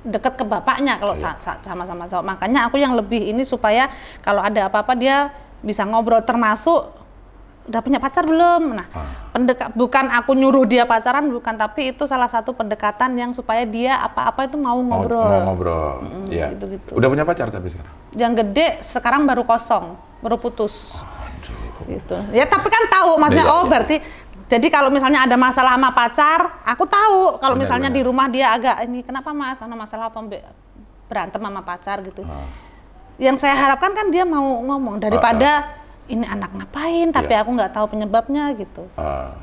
deket ke bapaknya kalau Iya. sa- sa- sama-sama cowok. Makanya aku yang lebih ini supaya kalau ada apa-apa dia bisa ngobrol termasuk udah punya pacar belum? Nah, Ah. pendeka- bukan aku nyuruh dia pacaran bukan, tapi itu salah satu pendekatan yang supaya dia apa-apa itu mau Mau- ngobrol. Mau, ngobrol. Iya. gitu-gitu. Udah punya pacar tapi sekarang. Yang gede sekarang baru kosong, baru putus. Gitu. Ya tapi kan tahu maksudnya Iya, oh iya. berarti jadi kalau misalnya ada masalah sama pacar, aku tahu kalau Benar, misalnya benar. di rumah dia agak ini kenapa Mas, ada masalah apa berantem sama pacar gitu. Ah. Yang saya harapkan kan dia mau ngomong daripada ini anak ngapain tapi Iya. aku nggak tahu penyebabnya gitu. Ah.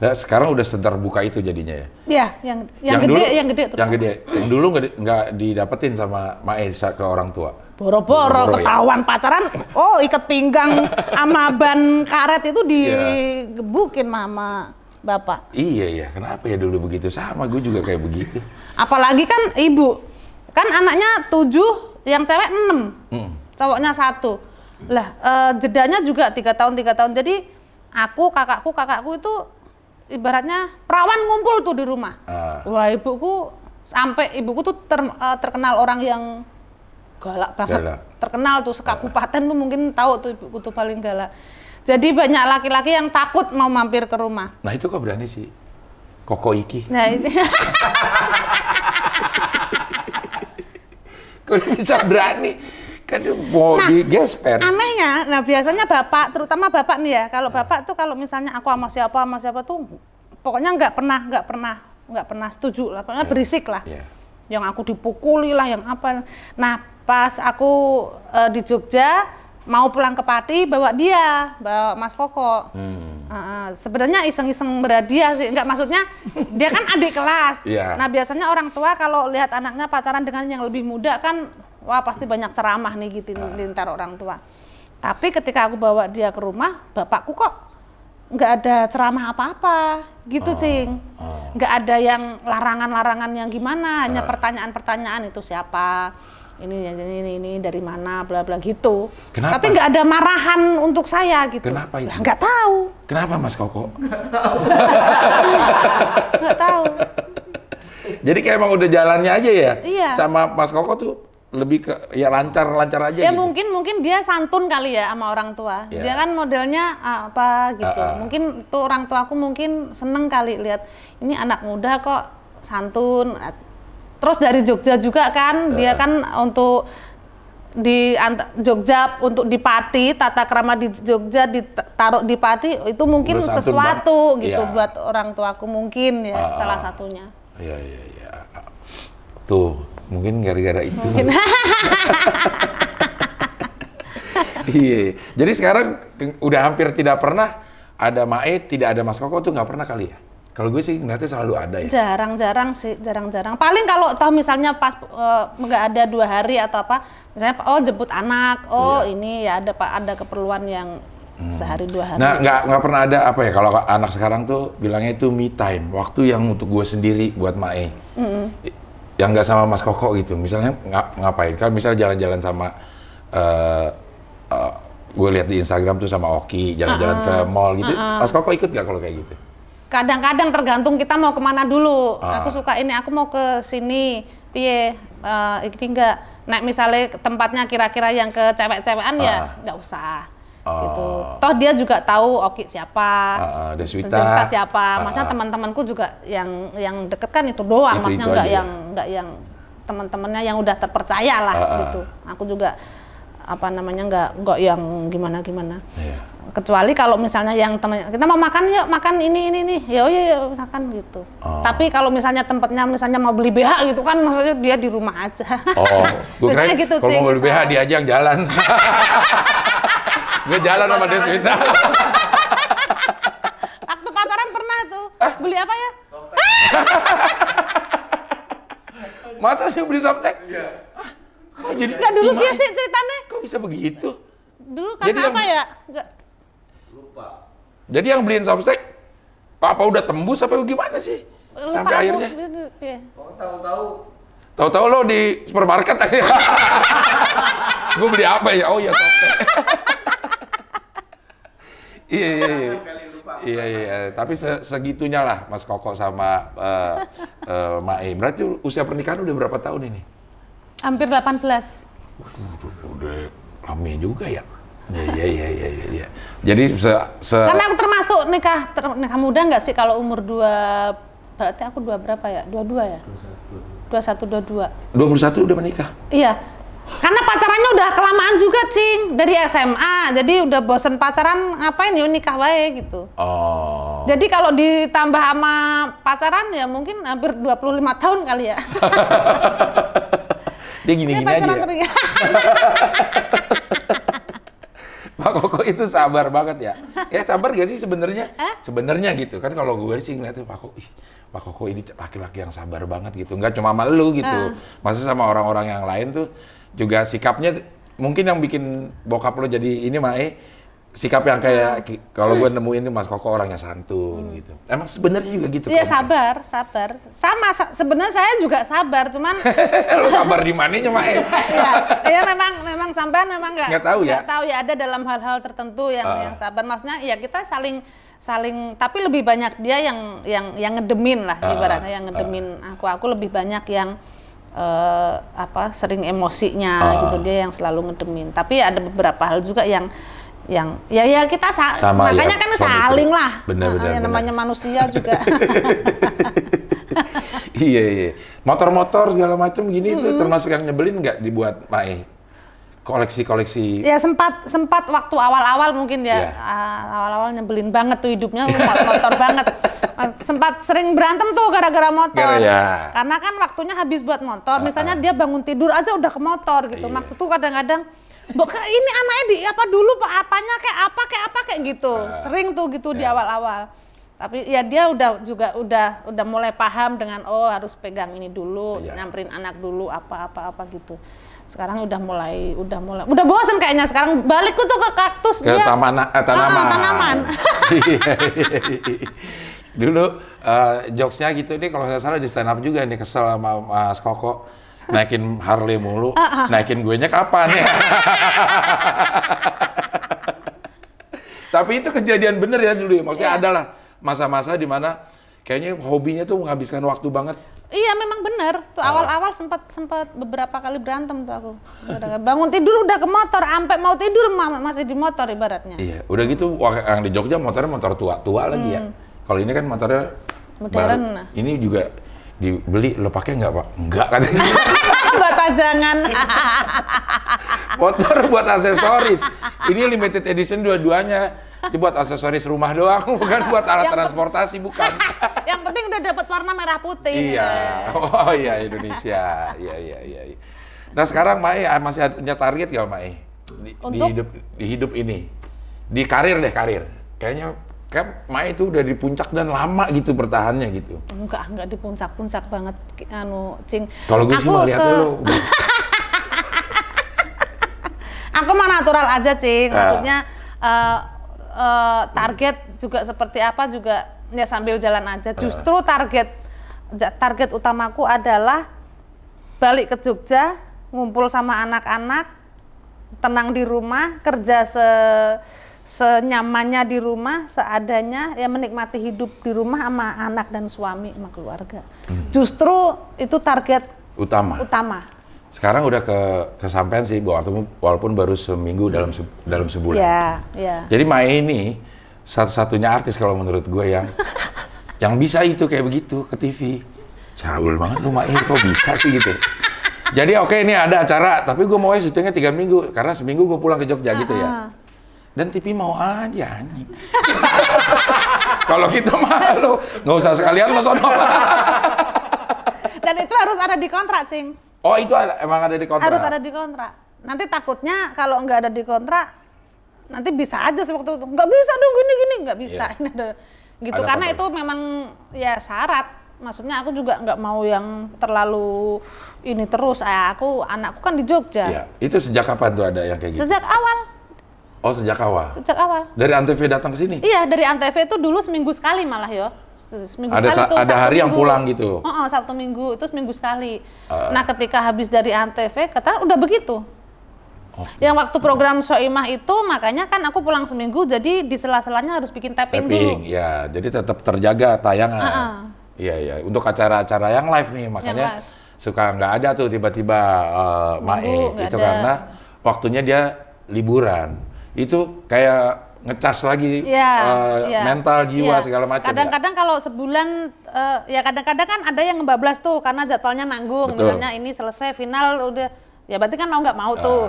Nah, sekarang udah terbuka itu jadinya ya. Ya, yang yang, gede, dulu, yang gede tuh. Yang gede. Yang dulu nggak di- nggak didapetin sama Mae sa- ke orang tua. Boro-boro Boro-boro, ya? ketahuan pacaran, oh ikat pinggang sama ban karet itu digebukin mama bapak. Iya ya, kenapa ya dulu begitu? Sama, gue juga kayak begitu. Apalagi kan ibu, kan anaknya tujuh, yang cewek enam, Hmm. cowoknya satu. Lah eh, jedanya juga tiga tahun tiga tahun. Jadi aku kakakku kakakku itu ibaratnya perawan ngumpul tuh di rumah. Ah. Wah ibuku sampai ibuku tuh ter- eh, terkenal orang yang galak banget. Galak. Terkenal tuh sekabupaten tuh mungkin tahu tuh ibuku tuh paling galak. Jadi banyak laki-laki yang takut mau mampir ke rumah. Nah itu kok berani sih? Koko Iki. Nah ini [laughs] Kok bisa berani? Kan mau di gesper. anehnya, nah biasanya bapak, terutama bapak nih ya, kalau bapak tuh kalau misalnya aku sama siapa sama siapa tuh, pokoknya nggak pernah nggak pernah nggak pernah setuju lah, pokoknya berisik lah. Iya. Yang aku dipukuli lah, yang apa. Nah pas aku eh, di Jogja mau pulang ke Pati bawa dia, bawa Mas Koko. Hmm. Heeh, sebenarnya iseng-iseng berhadiah sih, enggak maksudnya dia kan adik kelas. [laughs] Iya. Nah biasanya orang tua kalau lihat anaknya pacaran dengan yang lebih muda kan, wah pasti banyak ceramah nih gitu Ah. antara orang tua. Tapi ketika aku bawa dia ke rumah, bapakku kok nggak ada ceramah apa-apa, gitu cing. oh. Nggak ada yang larangan-larangan yang gimana, hanya Ah. pertanyaan-pertanyaan itu siapa, ini ini ini, ini dari mana, bla bla gitu. Kenapa? Tapi nggak ada marahan untuk saya gitu. Kenapa itu? Nggak tahu. Kenapa Mas Koko? [laughs] nggak tahu Jadi kayak emang udah jalannya aja ya? Iya. Sama Mas Koko tuh lebih ke ya lancar-lancar aja ya gitu. mungkin mungkin dia santun kali ya sama orang tua Iya. dia kan modelnya ah, apa gitu Ah, ah. mungkin tuh orang tua aku mungkin seneng kali lihat ini anak muda kok santun terus dari Jogja juga kan dia kan untuk di Jogja untuk di Pati tata krama di Jogja ditaruh di Pati itu mungkin Bersantun sesuatu banget. gitu Iya. buat orang tuaku mungkin ya ah. salah satunya Iya, iya, iya. Tuh, mungkin gara-gara itu. [laughs] Iya. Jadi sekarang udah hampir tidak pernah ada Mae, tidak ada Mas Koko tuh nggak pernah kali ya? Kalau gue sih ngeliatnya selalu ada ya. Jarang-jarang sih, jarang-jarang. Paling kalau toh misalnya pas eh, nggak ada dua hari atau apa, misalnya oh jemput anak, oh ini ya ada pak ada keperluan yang sehari dua hari. Nah, nggak nggak pernah ada apa ya kalau anak sekarang tuh bilangnya itu me time, waktu yang untuk gue sendiri buat Mae. Yang nggak sama Mas Koko gitu. Misalnya nga- ngapain? Kalau misalnya jalan-jalan sama eh eh, gue lihat di Instagram tuh sama Oki jalan-jalan ke mall gitu. Mas Koko ikut nggak kalau kayak gitu? Kadang-kadang tergantung kita mau ke mana dulu. Ah. Aku suka ini, aku mau ke sini, piye, eh, ini enggak. Nah misalnya tempatnya kira-kira yang ke cewek-cewekan Ah. ya nggak usah. Gitu. Oh. Toh dia juga tahu Oki siapa. Ah, ah, Deswita. Siapa? Ah, Maksudnya teman-temanku juga yang yang deket kan itu doang. Itu- Maksudnya nggak ya? yang nggak yang teman-temannya yang udah terpercaya lah Ah, ah. gitu. Aku juga apa namanya nggak nggak yang gimana-gimana. Iya. Kecuali kalau misalnya yang teman kita mau makan yuk makan ini ini nih ya oh iya yuk makan gitu. Oh. Tapi kalau misalnya tempatnya misalnya mau beli BH gitu kan maksudnya dia di rumah aja. Oh, gue [laughs] Misalnya kira gitu, kalau mau beli BH dia aja yang jalan. gue jalan sama Deswita. Waktu pacaran pernah tuh beli apa ya? [laughs] Masa sih beli softtek? Iya. Kok jadi Enggak dulu gimana? dia sih ceritanya. Kok bisa begitu? Dulu Jadi karena yang- apa ya? Nggak Lupa. Jadi yang beliin softtek apa udah tembus apa gimana sih? lupa Sampai aku. akhirnya Iya. Oh, tahu-tahu tahu-tahu lo di supermarket aja. [laughs] gue beli apa ya? Oh ya softtek. [laughs] iya iya iya. Iya iya, tapi se- segitunya lah Mas Koko sama eh eh, Mae. Berarti usia pernikahan udah berapa tahun ini? Hampir 18. Udah lama juga ya. Iya, iya, iya, iya, iya, iya. Jadi se, se Karena aku termasuk nikah ter- nikah muda nggak sih kalau umur dua berarti aku dua berapa ya? Dua dua ya? Dua satu dua dua. 21 udah menikah. Iya. Karena pacarannya udah kelamaan juga, Cing. Dari SMA. Jadi udah bosen pacaran, ngapain yuk nikah wae gitu. Oh. Jadi kalau ditambah sama pacaran ya mungkin hampir 25 tahun kali ya. [laughs] Dia gini-gini Ini aja. pacaran ya. [laughs] Pak Koko itu sabar banget ya. [laughs] Ya sabar gak sih sebenarnya? Sebenarnya gitu kan kalau gue sih ngeliatnya Pak Koko, ih, Pak Koko ini laki-laki yang sabar banget gitu. Enggak cuma sama lu gitu. Maksudnya sama orang-orang yang lain tuh juga sikapnya mungkin yang bikin bokap lo jadi ini mah eh sikap yang kayak ki- kalau gue nemuin Mas Koko orangnya santun gitu. Emang sebenarnya juga gitu. Iya Kok? sabar, sabar. Sama sa- sebenarnya saya juga sabar, cuman [laughs] Lo sabar di mananya mah eh? ya, ya memang memang sampean memang nggak Nggak tahu ya? nggak tahu ya ada dalam hal-hal tertentu yang Ah. yang sabar. Maksudnya ya kita saling saling tapi lebih banyak dia yang yang yang ngedemin lah Ah, ibaratnya yang ngedemin aku aku lebih banyak yang eh, apa sering emosinya Ah. gitu dia yang selalu ngedemin. Tapi ada beberapa hal juga yang yang ya ya kita sa- Sama, makanya ya, kan saling lah Benar, Nah, benar, yang benar. namanya manusia juga [laughs] iya iya. Motor-motor segala macam gini itu termasuk yang nyebelin nggak dibuat Mae? Koleksi-koleksi. Ya sempat sempat waktu awal-awal mungkin ya Iya. ah, awal-awal nyebelin banget tuh hidupnya mo- motor banget. Ah, Sempat sering berantem tuh gara-gara motor. Gara- ya. Karena kan waktunya habis buat motor. Misalnya dia bangun tidur aja udah ke motor gitu. Iya. Maksudku kadang-kadang Kak, ini anaknya di apa dulu Pak apanya kayak apa kayak apa kayak gitu. Ah. Sering tuh gitu di Iya. awal-awal. Tapi ya dia udah juga udah udah mulai paham dengan oh harus pegang ini dulu, Iya. nyamperin anak dulu apa-apa apa gitu. Sekarang udah mulai udah mulai udah bosen kayaknya sekarang balik tuh ke kaktus Ke dia. taman, eh, tanaman. Ah, tanaman. [laughs] Iya, iya, iya. Dulu eh, jokesnya gitu nih kalau nggak salah di stand up juga nih kesel sama Mas Koko naikin Harley mulu, Ah, naikin gue nya kapan ya? Tapi itu kejadian bener ya dulu ya, maksudnya Iya. adalah masa-masa di mana kayaknya hobinya tuh menghabiskan waktu banget. Iya memang bener Ah. tuh awal-awal sempat sempat beberapa kali berantem tuh aku. Bangun tidur udah ke motor, sampai mau tidur ma- masih di motor ibaratnya. Iya, udah gitu yang di Jogja motornya motor tua-tua lagi ya. Kalau ini kan motornya Hmm. Modern. baru. Ini juga dibeli lo pakai nggak pak? Nggak katanya. [laughs] Buat pajangan. motor buat aksesoris. Ini limited edition dua-duanya. Ini buat aksesoris rumah doang, [laughs] bukan buat alat Yang transportasi, bukan. [laughs] Yang penting udah dapat warna merah putih. iya. Oh iya Indonesia. Iya iya iya. iya. Nah sekarang Mae ah, masih punya target nggak Mae? Di, di Untuk? hidup di hidup ini, di karir deh karir. Kayaknya kan Mae itu udah di puncak dan lama gitu bertahannya gitu. Enggak, enggak di puncak-puncak banget anu cing. Kalau gue sih Aku melihatnya se- lo [laughs] Aku mah natural aja, Cing. Ah. Maksudnya eh, eh, target juga seperti apa juga ya sambil jalan aja. Justru target ja- target utamaku adalah balik ke Jogja, ngumpul sama anak-anak, tenang di rumah, kerja se senyamannya di rumah, seadanya, ya menikmati hidup di rumah sama anak dan suami sama keluarga. Justru itu target utama. utama. Sekarang udah ke kesampaian sih walaupun walaupun baru seminggu dalam se- dalam sebulan. Ya, ya. Jadi Mae ini satu-satunya artis kalau menurut gue yang [laughs] yang bisa itu kayak begitu ke TV. Caul banget lu Mae kok bisa sih gitu. Jadi oke ini ada acara tapi gue mau syutingnya tiga minggu karena seminggu gue pulang ke Jogja gitu ya. Dan TV mau aja anjing. [laughs] kalau gitu mah lu nggak usah sekalian lo sono. [laughs] Dan itu harus ada di kontrak, Cing. oh itu ada, emang ada di kontrak. Harus ada di kontrak. Nanti takutnya kalau nggak ada di kontrak, nanti bisa aja sewaktu itu nggak bisa dong gini gini nggak bisa. Iya. [laughs] Ini ada gitu Ada karena kontrak. itu memang ya syarat. Maksudnya aku juga nggak mau yang terlalu ini terus. Eh, aku anakku kan di Jogja. Iya, itu sejak kapan tuh ada yang kayak gitu? Sejak awal, Oh sejak awal. sejak awal. Dari Antv datang ke sini. Iya dari Antv itu dulu seminggu sekali malah yo. Seminggu Ada sekali tuh, ada hari yang Minggu. pulang gitu? Oh, oh, Sabtu Minggu itu seminggu sekali. Ah. Nah ketika habis dari Antv kata udah begitu. Yang waktu program Soimah itu makanya kan aku pulang seminggu jadi di sela-selanya harus bikin tapping, Tapping, dulu. ya. Jadi tetap terjaga tayangan. Ah-ah. Iya, iya. Untuk acara-acara yang live nih, makanya live. suka nggak ada tuh tiba-tiba uh, Mae. Itu ada. karena waktunya dia liburan. Itu kayak ngecas lagi Iya, eh, iya. mental jiwa Iya. segala macam. ya? Kadang-kadang kalau sebulan eh, ya kadang-kadang kan ada yang ngebablas tuh karena jadwalnya nanggung. Betul. Misalnya ini selesai final udah ya berarti kan mau nggak mau Ah. tuh.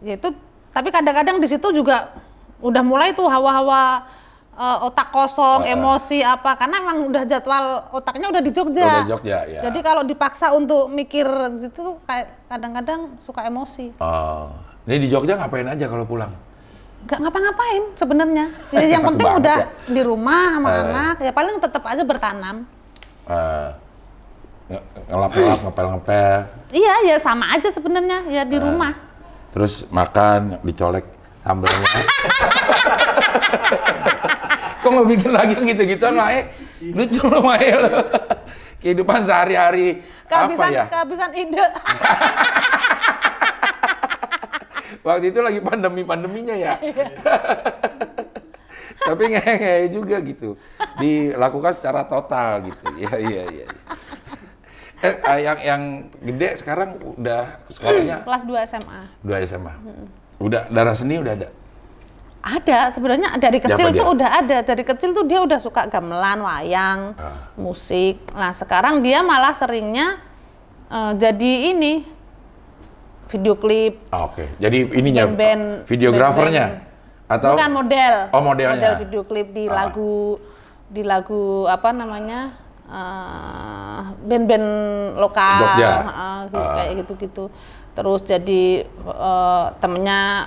Ya itu tapi kadang-kadang di situ juga udah mulai tuh hawa-hawa eh, otak kosong, Ah, ah. emosi apa karena emang udah jadwal otaknya udah di Jogja. Udah di Jogja, ya. Jadi kalau dipaksa untuk mikir gitu kayak kadang-kadang suka emosi. Oh. Ini di Jogja ngapain aja kalau pulang? Gak ngapa-ngapain sebenarnya. Ya, yang penting banget udah ya. di rumah sama Eh. anak, ya paling tetap aja bertanam. Eh, nge- ngelap-ngelap, ngepel-ngepel, Iya, ya sama aja sebenarnya ya di rumah. terus makan, dicolek sambalnya. [laughs] Kok mau bikin lagi yang gitu-gitu, Mae? Lucu loh, Mae. [laughs] Kehidupan sehari-hari apa ya? kehabisan ide. [laughs] Waktu itu lagi pandemi-pandeminya ya. [laughs] Tapi ngehe juga gitu. Dilakukan secara total gitu. Iya, iya, iya. Eh, eh, yang yang gede sekarang udah sekolahnya [clears throat] Kelas 2 SMA. dua SMA. Udah darah seni udah ada. Ada sebenarnya dari kecil dia? tuh udah ada. Dari kecil tuh dia udah suka gamelan, wayang, Ah. musik. Nah, sekarang dia malah seringnya eh, jadi ini video klip Ah, Oke. Jadi ininya Band-band- videografernya atau Bukan model. Oh, modelnya. Model video klip di Ah. lagu di lagu apa namanya? eh, band-band lokal Jogja. eh, gitu, Ah. kayak gitu-gitu. Terus jadi eh, temennya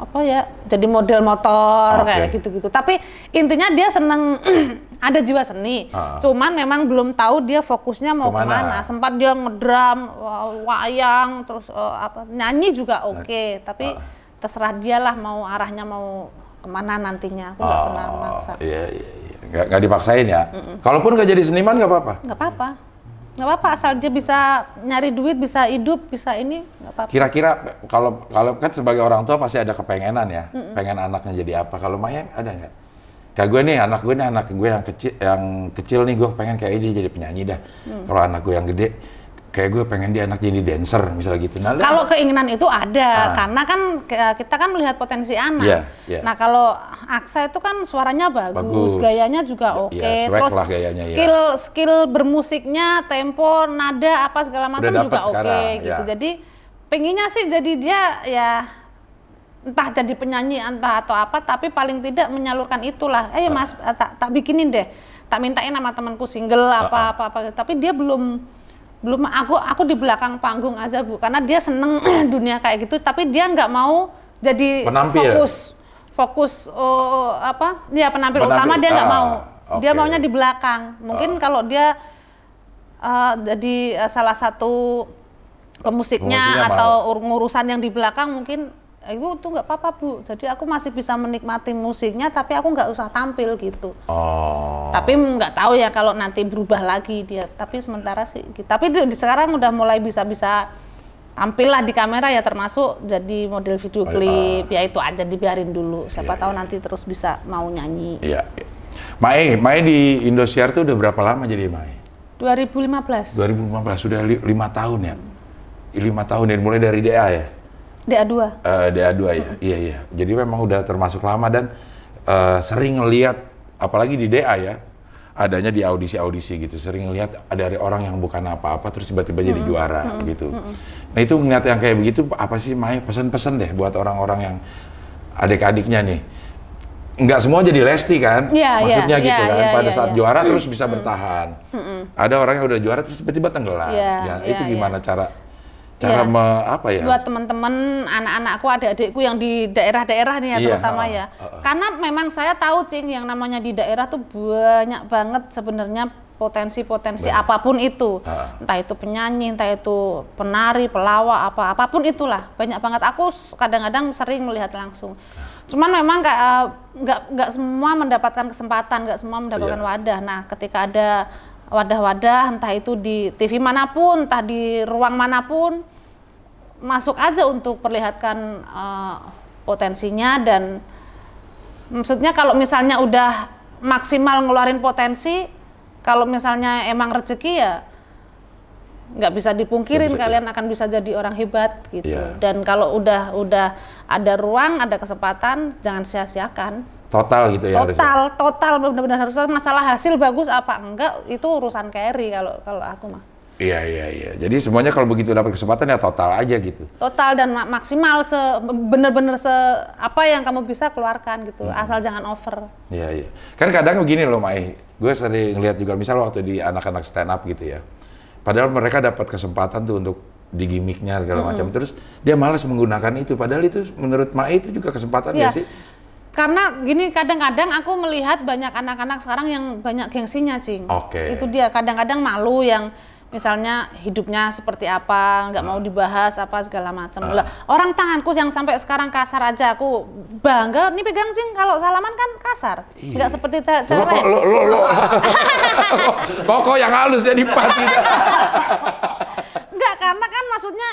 apa ya? Jadi model motor Oke. kayak gitu-gitu. Tapi intinya dia seneng [clears throat] ada jiwa seni. Ah. Cuman memang belum tahu dia fokusnya mau Ke mana? ke mana. Sempat dia ngedram, wa- wayang, terus eh, apa nyanyi juga oke. Tapi Ah. terserah dia lah mau arahnya mau ke mana nantinya. Aku nggak pernah maksa. Iya, iya, iya. Nggak, nggak dipaksain ya. Kalaupun nggak jadi seniman nggak apa-apa. Nggak apa-apa. Nggak apa-apa asal dia bisa nyari duit, bisa hidup, bisa ini nggak apa-apa. Kira-kira kalau kalau kan sebagai orang tua pasti ada kepengenan ya, pengen anaknya jadi apa. Kalau Maya ada nggak? Kayak gue nih, anak gue nih anak gue yang kecil, yang kecil nih gue pengen kayak dia jadi penyanyi dah. Mm. Kalau anak gue yang gede, kayak gue pengen dia anak jadi dancer misalnya gitu. Nah, Kalau keinginan itu ada, Ah. karena kan ke- kita kan melihat potensi anak. Iya, iya. Nah kalau Aksa itu kan suaranya bagus, Bagus. gayanya juga oke, Iya, swag terus lah gayanya, iya. skill skill bermusiknya, tempo, nada apa segala macam juga oke sekarang, gitu. iya. Jadi pengennya sih jadi dia ya entah jadi penyanyi entah atau apa, tapi paling tidak menyalurkan itulah. Ah. Eh mas, eh, tak, tak bikinin deh, tak mintain sama temanku single Ah, apa apa apa. Tapi dia belum belum aku aku di belakang panggung aja bu. Karena dia seneng [clears throat] dunia kayak gitu tapi dia nggak mau jadi Penampil. fokus fokus oh, apa? Ya penampil, Penampil, utama dia nggak ah, mau. Dia oke. maunya di belakang. Mungkin kalau dia eh, jadi eh, salah satu pemusiknya Pemusiknya atau ur- ngurusan yang di belakang mungkin itu tuh nggak apa-apa bu jadi aku masih bisa menikmati musiknya tapi aku nggak usah tampil gitu Oh. tapi nggak tahu ya kalau nanti berubah lagi dia tapi sementara sih gitu. tapi di, sekarang udah mulai bisa-bisa tampil lah di kamera ya termasuk jadi model video Oh, klip ya itu aja dibiarin dulu siapa Iya, tahu iya. nanti terus bisa mau nyanyi Iya. iya. Mae, Mae di Indosiar tuh udah berapa lama jadi Mae? 2015 2015 sudah li- lima tahun ya. Lima tahun dan mulai dari DA ya. DA2 Eh, DA2 ya. Iya iya. Jadi memang udah termasuk lama dan eh, sering ngelihat apalagi di DA ya. Adanya di audisi-audisi gitu. Sering ngelihat ada dari orang yang bukan apa-apa terus tiba-tiba jadi juara gitu. Nah, itu ngeliat yang kayak begitu apa sih Mai pesan-pesan deh buat orang-orang yang adik-adiknya nih. Nggak semua jadi Lesti kan? Iya, iya, Maksudnya iya, gitu kan. iya, Pada iya, saat iya. juara terus bisa bertahan. Ada orang yang udah juara terus tiba-tiba tenggelam. Iya, Ya, iya, itu iya. gimana cara cara Iya. me- apa ya? buat teman-teman anak-anakku adik-adikku yang di daerah-daerah nih ya Iya, terutama ya ha, ha. karena memang saya tahu cing yang namanya di daerah tuh banyak banget sebenarnya potensi-potensi apa pun itu Ha. entah itu penyanyi entah itu penari pelawak apa apa pun itulah banyak banget aku kadang-kadang sering melihat langsung cuman memang nggak eh, nggak nggak semua mendapatkan kesempatan nggak semua mendapatkan Iya. wadah nah ketika ada wadah-wadah entah itu di TV mana pun entah di ruang mana pun masuk aja untuk perlihatkan eh, potensinya dan maksudnya kalau misalnya udah maksimal ngeluarin potensi kalau misalnya emang rezeki ya nggak bisa dipungkirin bisa, kalian akan bisa jadi orang hebat gitu. Iya. Dan kalau udah udah ada ruang, ada kesempatan, jangan sia-siakan. Total gitu ya harusnya. Total, total benar-benar harus masalah hasil bagus apa enggak itu urusan carry kalau kalau aku mah. Iya iya iya. Jadi semuanya kalau begitu dapat kesempatan ya total aja gitu. Total dan ma- maksimal se bener-bener se apa yang kamu bisa keluarkan gitu. Hmm. Asal jangan over. Iya iya. Kan kadang begini loh Mai, gue sering lihat juga misal waktu di anak-anak stand up gitu ya. Padahal mereka dapat kesempatan tuh untuk di gimmicknya segala macam. Terus dia malas menggunakan itu. Padahal itu menurut Mai itu juga kesempatan Iya. ya sih? Karena gini kadang-kadang aku melihat banyak anak-anak sekarang yang banyak gengsinya, Cing. Oke. Itu dia kadang-kadang malu yang misalnya hidupnya seperti apa, nggak mau dibahas apa segala macam. Ah. Lah, orang tanganku yang sampai sekarang kasar aja aku bangga. Ini pegang Cing kalau salaman kan kasar. Nggak seperti cewek. lo lo lo. kok yang halus jadi pas gitu. Enggak, karena kan maksudnya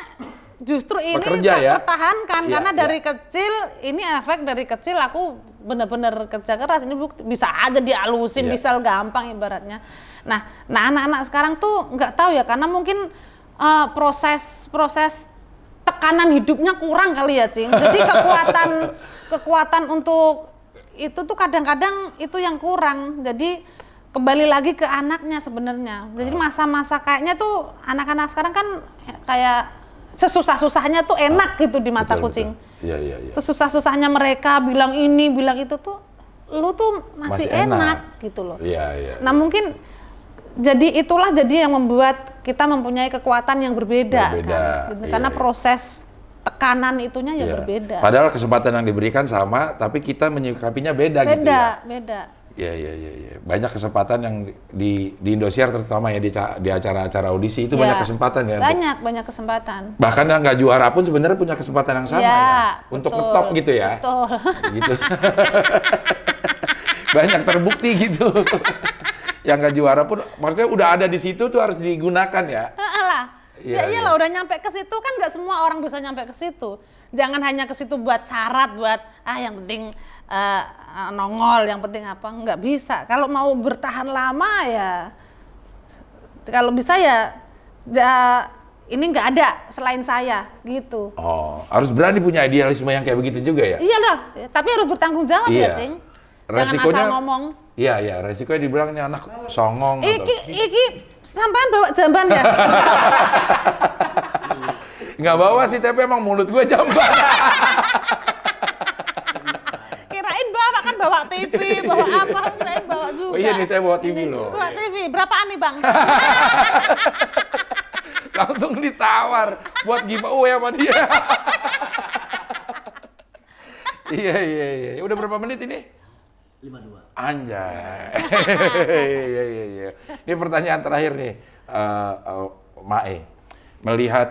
justru ini Pekerja ya? tertahankan Iya, karena iya. dari kecil ini efek dari kecil aku bener-bener kerja keras ini bisa aja dialusin Iya. bisa gampang ibaratnya. Nah, nah anak-anak sekarang tuh nggak tahu ya karena mungkin eh, proses proses tekanan hidupnya kurang kali ya, Cing. Jadi [laughs] kekuatan kekuatan untuk itu tuh kadang-kadang itu yang kurang. Jadi kembali lagi ke anaknya sebenarnya. Jadi Ah. masa-masa kayaknya tuh anak-anak sekarang kan kayak sesusah-susahnya tuh enak gitu di mata Betul, kucing. Iya iya iya. Sesusah-susahnya mereka bilang ini, bilang itu tuh lu tuh masih, Masih enak. enak. gitu loh. Iya iya. Nah mungkin jadi itulah jadi yang membuat kita mempunyai kekuatan yang berbeda, Berbeda, kan. Gitu. iya, Karena iya. proses tekanan itunya ya Iya. berbeda. Padahal kesempatan yang diberikan sama, tapi kita menyikapinya beda, gitu ya. beda, beda. Iya iya iya. iya. Banyak kesempatan yang di di Indosiar terutama ya di ca- di acara-acara audisi itu Ya, banyak kesempatan ya. untuk- Banyak, banyak kesempatan. bahkan yang nggak juara pun sebenarnya punya kesempatan yang sama Ya, ya. Untuk betul, ngetop gitu ya. Betul. [laughs] Gitu. [laughs] banyak terbukti gitu. [laughs] yang nggak juara pun maksudnya udah ada di situ tuh harus digunakan ya. Alah. Iya, ya iyalah udah nyampe ke situ kan nggak semua orang bisa nyampe ke situ. Jangan hanya ke situ buat syarat buat ah yang penting eh, nongol, yang penting apa nggak bisa. Kalau mau bertahan lama ya kalau bisa ya, ja- ini nggak ada selain saya gitu. Oh, harus berani punya idealisme yang kayak begitu juga ya. Iya lah, tapi harus bertanggung jawab Iya. ya, Cing. Jangan Resikonya asal ngomong. Iya, iya, resikonya dibilang ini anak songong atau Iki, iki, sampean bawa jamban ya? [laughs] nggak bawa sih, tapi emang mulut gue jamban. [laughs] bawa TV, bawa apa, kirain bawa juga. Oh iya nih, saya bawa TV loh. Bawa TV, berapaan nih bang? [laughs] Langsung ditawar buat giveaway sama dia. [laughs] iya, iya, iya. Udah berapa menit ini? 52. Anjay. [laughs] Iya, iya, iya. Ini pertanyaan terakhir nih, eh, eh, Mae. Melihat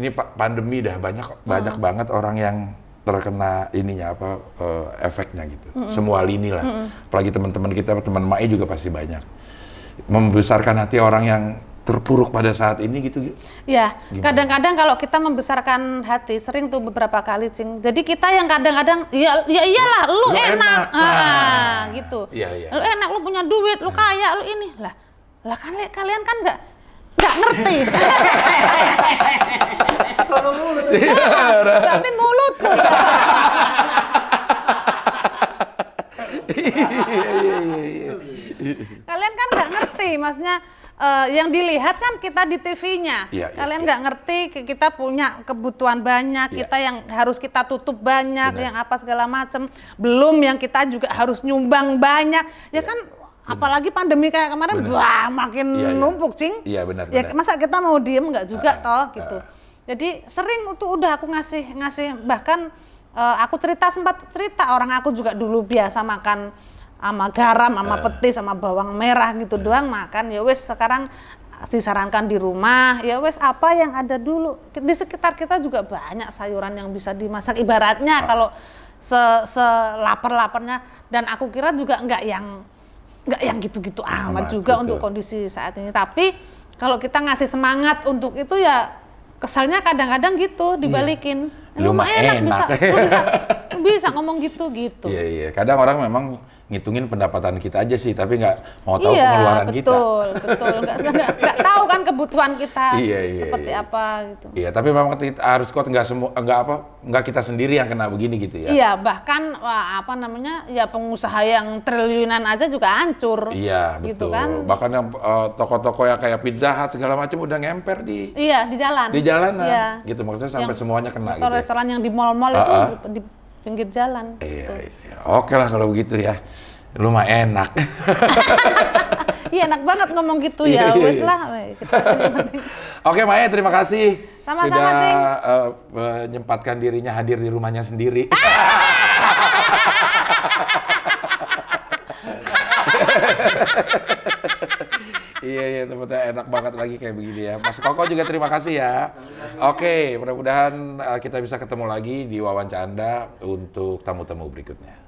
ini pa- pandemi dah banyak banyak banget orang yang terkena ininya apa eh, efeknya gitu. Semua lini lah. Apalagi teman-teman kita, teman Mae juga pasti banyak. Membesarkan hati orang yang terpuruk pada saat ini gitu. Ya, kadang-kadang kalau kita membesarkan hati, sering tuh beberapa kali, Cing. Jadi kita yang kadang-kadang, ya, ya iyalah, lu, Lu enak, enak. Ah, Nah. gitu. Iya, iya. Lu enak, lu punya duit, lu kaya, lu ini, lah, lah kan kalian kan nggak nggak ngerti. [laughs] Sono mulu. Berarti mulutku. [laughs] Iya, iya, iya, iya. Kalian kan nggak ngerti, maksudnya eh, yang dilihat kan kita di TV-nya. Iya, iya, Kalian iya. nggak ngerti ki- kita punya kebutuhan banyak, Iya. kita yang harus kita tutup banyak, Benar. yang apa segala macam. Belum yang kita juga harus nyumbang banyak. Ya kan apalagi pandemi kayak kemarin, Benar. wah makin Iya, iya. numpuk, Cing. Iya, benar, Ya benar. masa kita mau diem nggak juga Ah, toh ah, gitu. ah. Jadi sering tuh udah aku ngasih ngasih bahkan eh, aku cerita sempat cerita orang aku juga dulu biasa makan sama garam, sama Ah. petis, sama bawang merah gitu doang makan. Ya wes sekarang disarankan di rumah. Ya wes apa yang ada dulu di sekitar kita juga banyak sayuran yang bisa dimasak. Ibaratnya Ah. kalau se lapar-laparnya dan aku kira juga nggak yang nggak yang gitu-gitu amat Amat, juga untuk kondisi saat ini. Tapi kalau kita ngasih semangat untuk itu ya kesalnya kadang-kadang gitu dibalikin. Lu mah mah enak. bisa, bisa, bisa ngomong gitu gitu. Iya iya. Kadang orang memang ngitungin pendapatan kita aja sih, tapi nggak mau tahu iya, pengeluaran kita. betul, betul. Nggak, tahu kan kebutuhan kita [laughs] Iya, iya, seperti iya. apa gitu. Iya, tapi memang kita harus kuat nggak semua nggak apa nggak kita sendiri yang kena begini gitu ya. Iya, bahkan wah, apa namanya ya pengusaha yang triliunan aja juga hancur. Iya, Gitu betul. kan? Bahkan yang eh, toko-toko yang kayak Pizza Hut segala macam udah ngemper di Iya di jalan. di jalanan. Iya. Gitu maksudnya sampai Yang semuanya kena gitu. ya. Restoran-restoran yang di mall-mall Ah, itu ah. di, di pinggir jalan. Iya, gitu. iya. Oke lah kalau begitu ya. Lumayan enak. [laughs] Iya enak banget ngomong gitu Iya, ya, iya, wes iya. lah. gitu. [laughs] Oke Maya, terima kasih Sama-sama, sudah Cing. eh, menyempatkan dirinya hadir di rumahnya sendiri. [laughs] [laughs] iya iya tempatnya enak banget lagi kayak begini ya. Mas Koko juga terima kasih ya. Oke, mudah-mudahan eh, kita bisa ketemu lagi di wawancara Anda untuk tamu-tamu berikutnya.